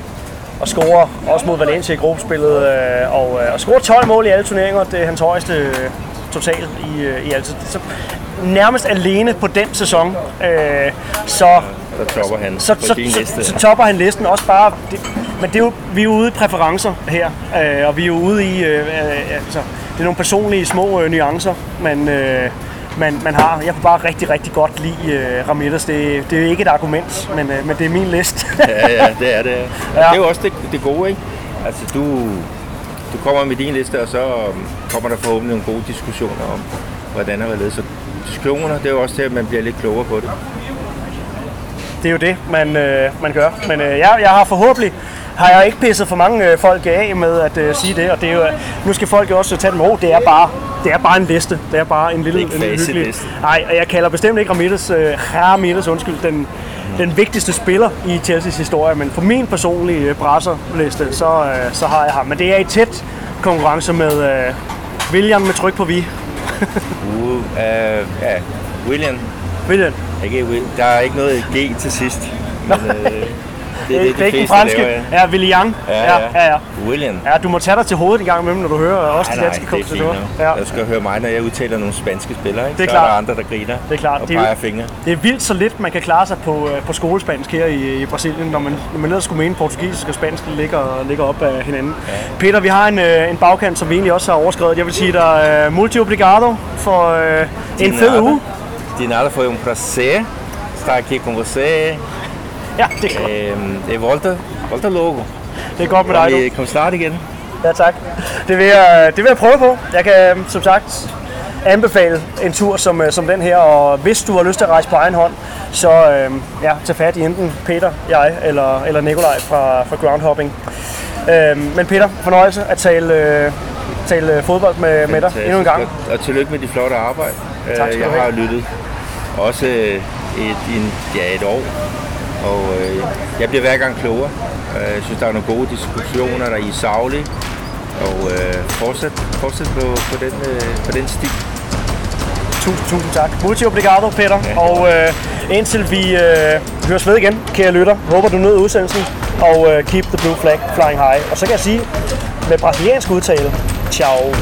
og scorer også mod Valencia i gruppespillet, øh, og, øh, og scorer 12 mål i alle turneringer. Det er hans højeste øh, total i, øh, i altid. Så nærmest alene på den sæson, øh, så Der topper han så, så, så, så topper han listen også bare. Det, men det er jo, vi er jo ude i præferencer her, øh, og vi er jo ude i, øh, øh, altså, det er nogle personlige små øh, nuancer, man, øh, man, man har. Jeg kunne bare rigtig, rigtig godt lide øh, Ramirez. Det, det er ikke et argument, men, øh, men det er min liste. Ja, ja, det er det. *laughs* Ja. Det er jo også det, det gode, ikke? Altså, du, du kommer med din liste, og så øhm, kommer der forhåbentlig nogle gode diskussioner om, hvordan har været Så diskussioner, det er jo også til, at man bliver lidt klogere på det. det er jo det, man, øh, man gør. Men øh, jeg, jeg har forhåbentlig har jeg ikke pisset for mange øh, folk af med at øh, sige det, og det er jo, nu skal folk jo også tage dem over. Det er bare, det er bare en liste. Det er bare en lille, Det en hyggelig... Nej, og jeg kalder bestemt ikke Ramirez, øh, Ramirez undskyld, den, den vigtigste spiller i Chelseas historie, men for min personlige øh, brasserliste, så, øh, så har jeg ham. Men det er i tæt konkurrence med øh, William med tryk på vi. Uh, ja, William. William. Ikke. Der er ikke noget G til sidst. Men, uh, det er det, fleste franske. laver, ja. Ja, William. Ja, ja, ja. ja. William. Ja, du må tage dig til hovedet en gang imellem, når du hører også Nej, de nej, danske er nok. Ja. Jeg skal høre mig, når jeg udtaler nogle spanske spillere. Ikke? Det er så er der klart. andre, der griner Det er klart. og Det er peger fingre. Det er vildt så lidt, man kan klare sig på, øh, på skolespansk her i, i Brasilien, når man, når man ellers skulle mene, portugisisk og spansk ligger, ligger op af hinanden. Ja. Peter, vi har en, øh, en bagkant, som vi egentlig også har overskrevet. Jeg vil sige dig uh, multi obrigado for øh, en fed uge. De nada foi um prazer estar aqui com você. Ja, det er godt. Eh, e volta, volta logo. Det er godt med dig, du. i- kom snart igen. Ja, tak. Det vil, jeg, det vil jeg prøve på. Jeg kan øh, som sagt anbefale en tur som, øh, som den her, og hvis du har lyst til at rejse på egen hånd, så øh, ja, tag fat i enten Peter, jeg eller, eller Nikolaj fra, fra Groundhopping. Øh, men Peter, fornøjelse at tale, øh, tale øh, fodbold med, med dig endnu en gang. Og, og tillykke med de flotte arbejde. Tak Øh, Jeg har lyttet også øh, et, en, ja, et år. Og øh, jeg bliver hver gang klogere. Øh, Jeg synes, der er nogle gode diskussioner, der er i savlige. Og øh, fortsæt, fortsæt på, på, den, øh, på den stil. Tusind, tusind tak. Multi obrigado, Peter. Og øh, indtil vi øh, høres ved igen, kære lytter, håber du nød udsendelsen, og øh, keep the blue flag flying high. Og så kan jeg sige med brasiliansk udtale, ciao.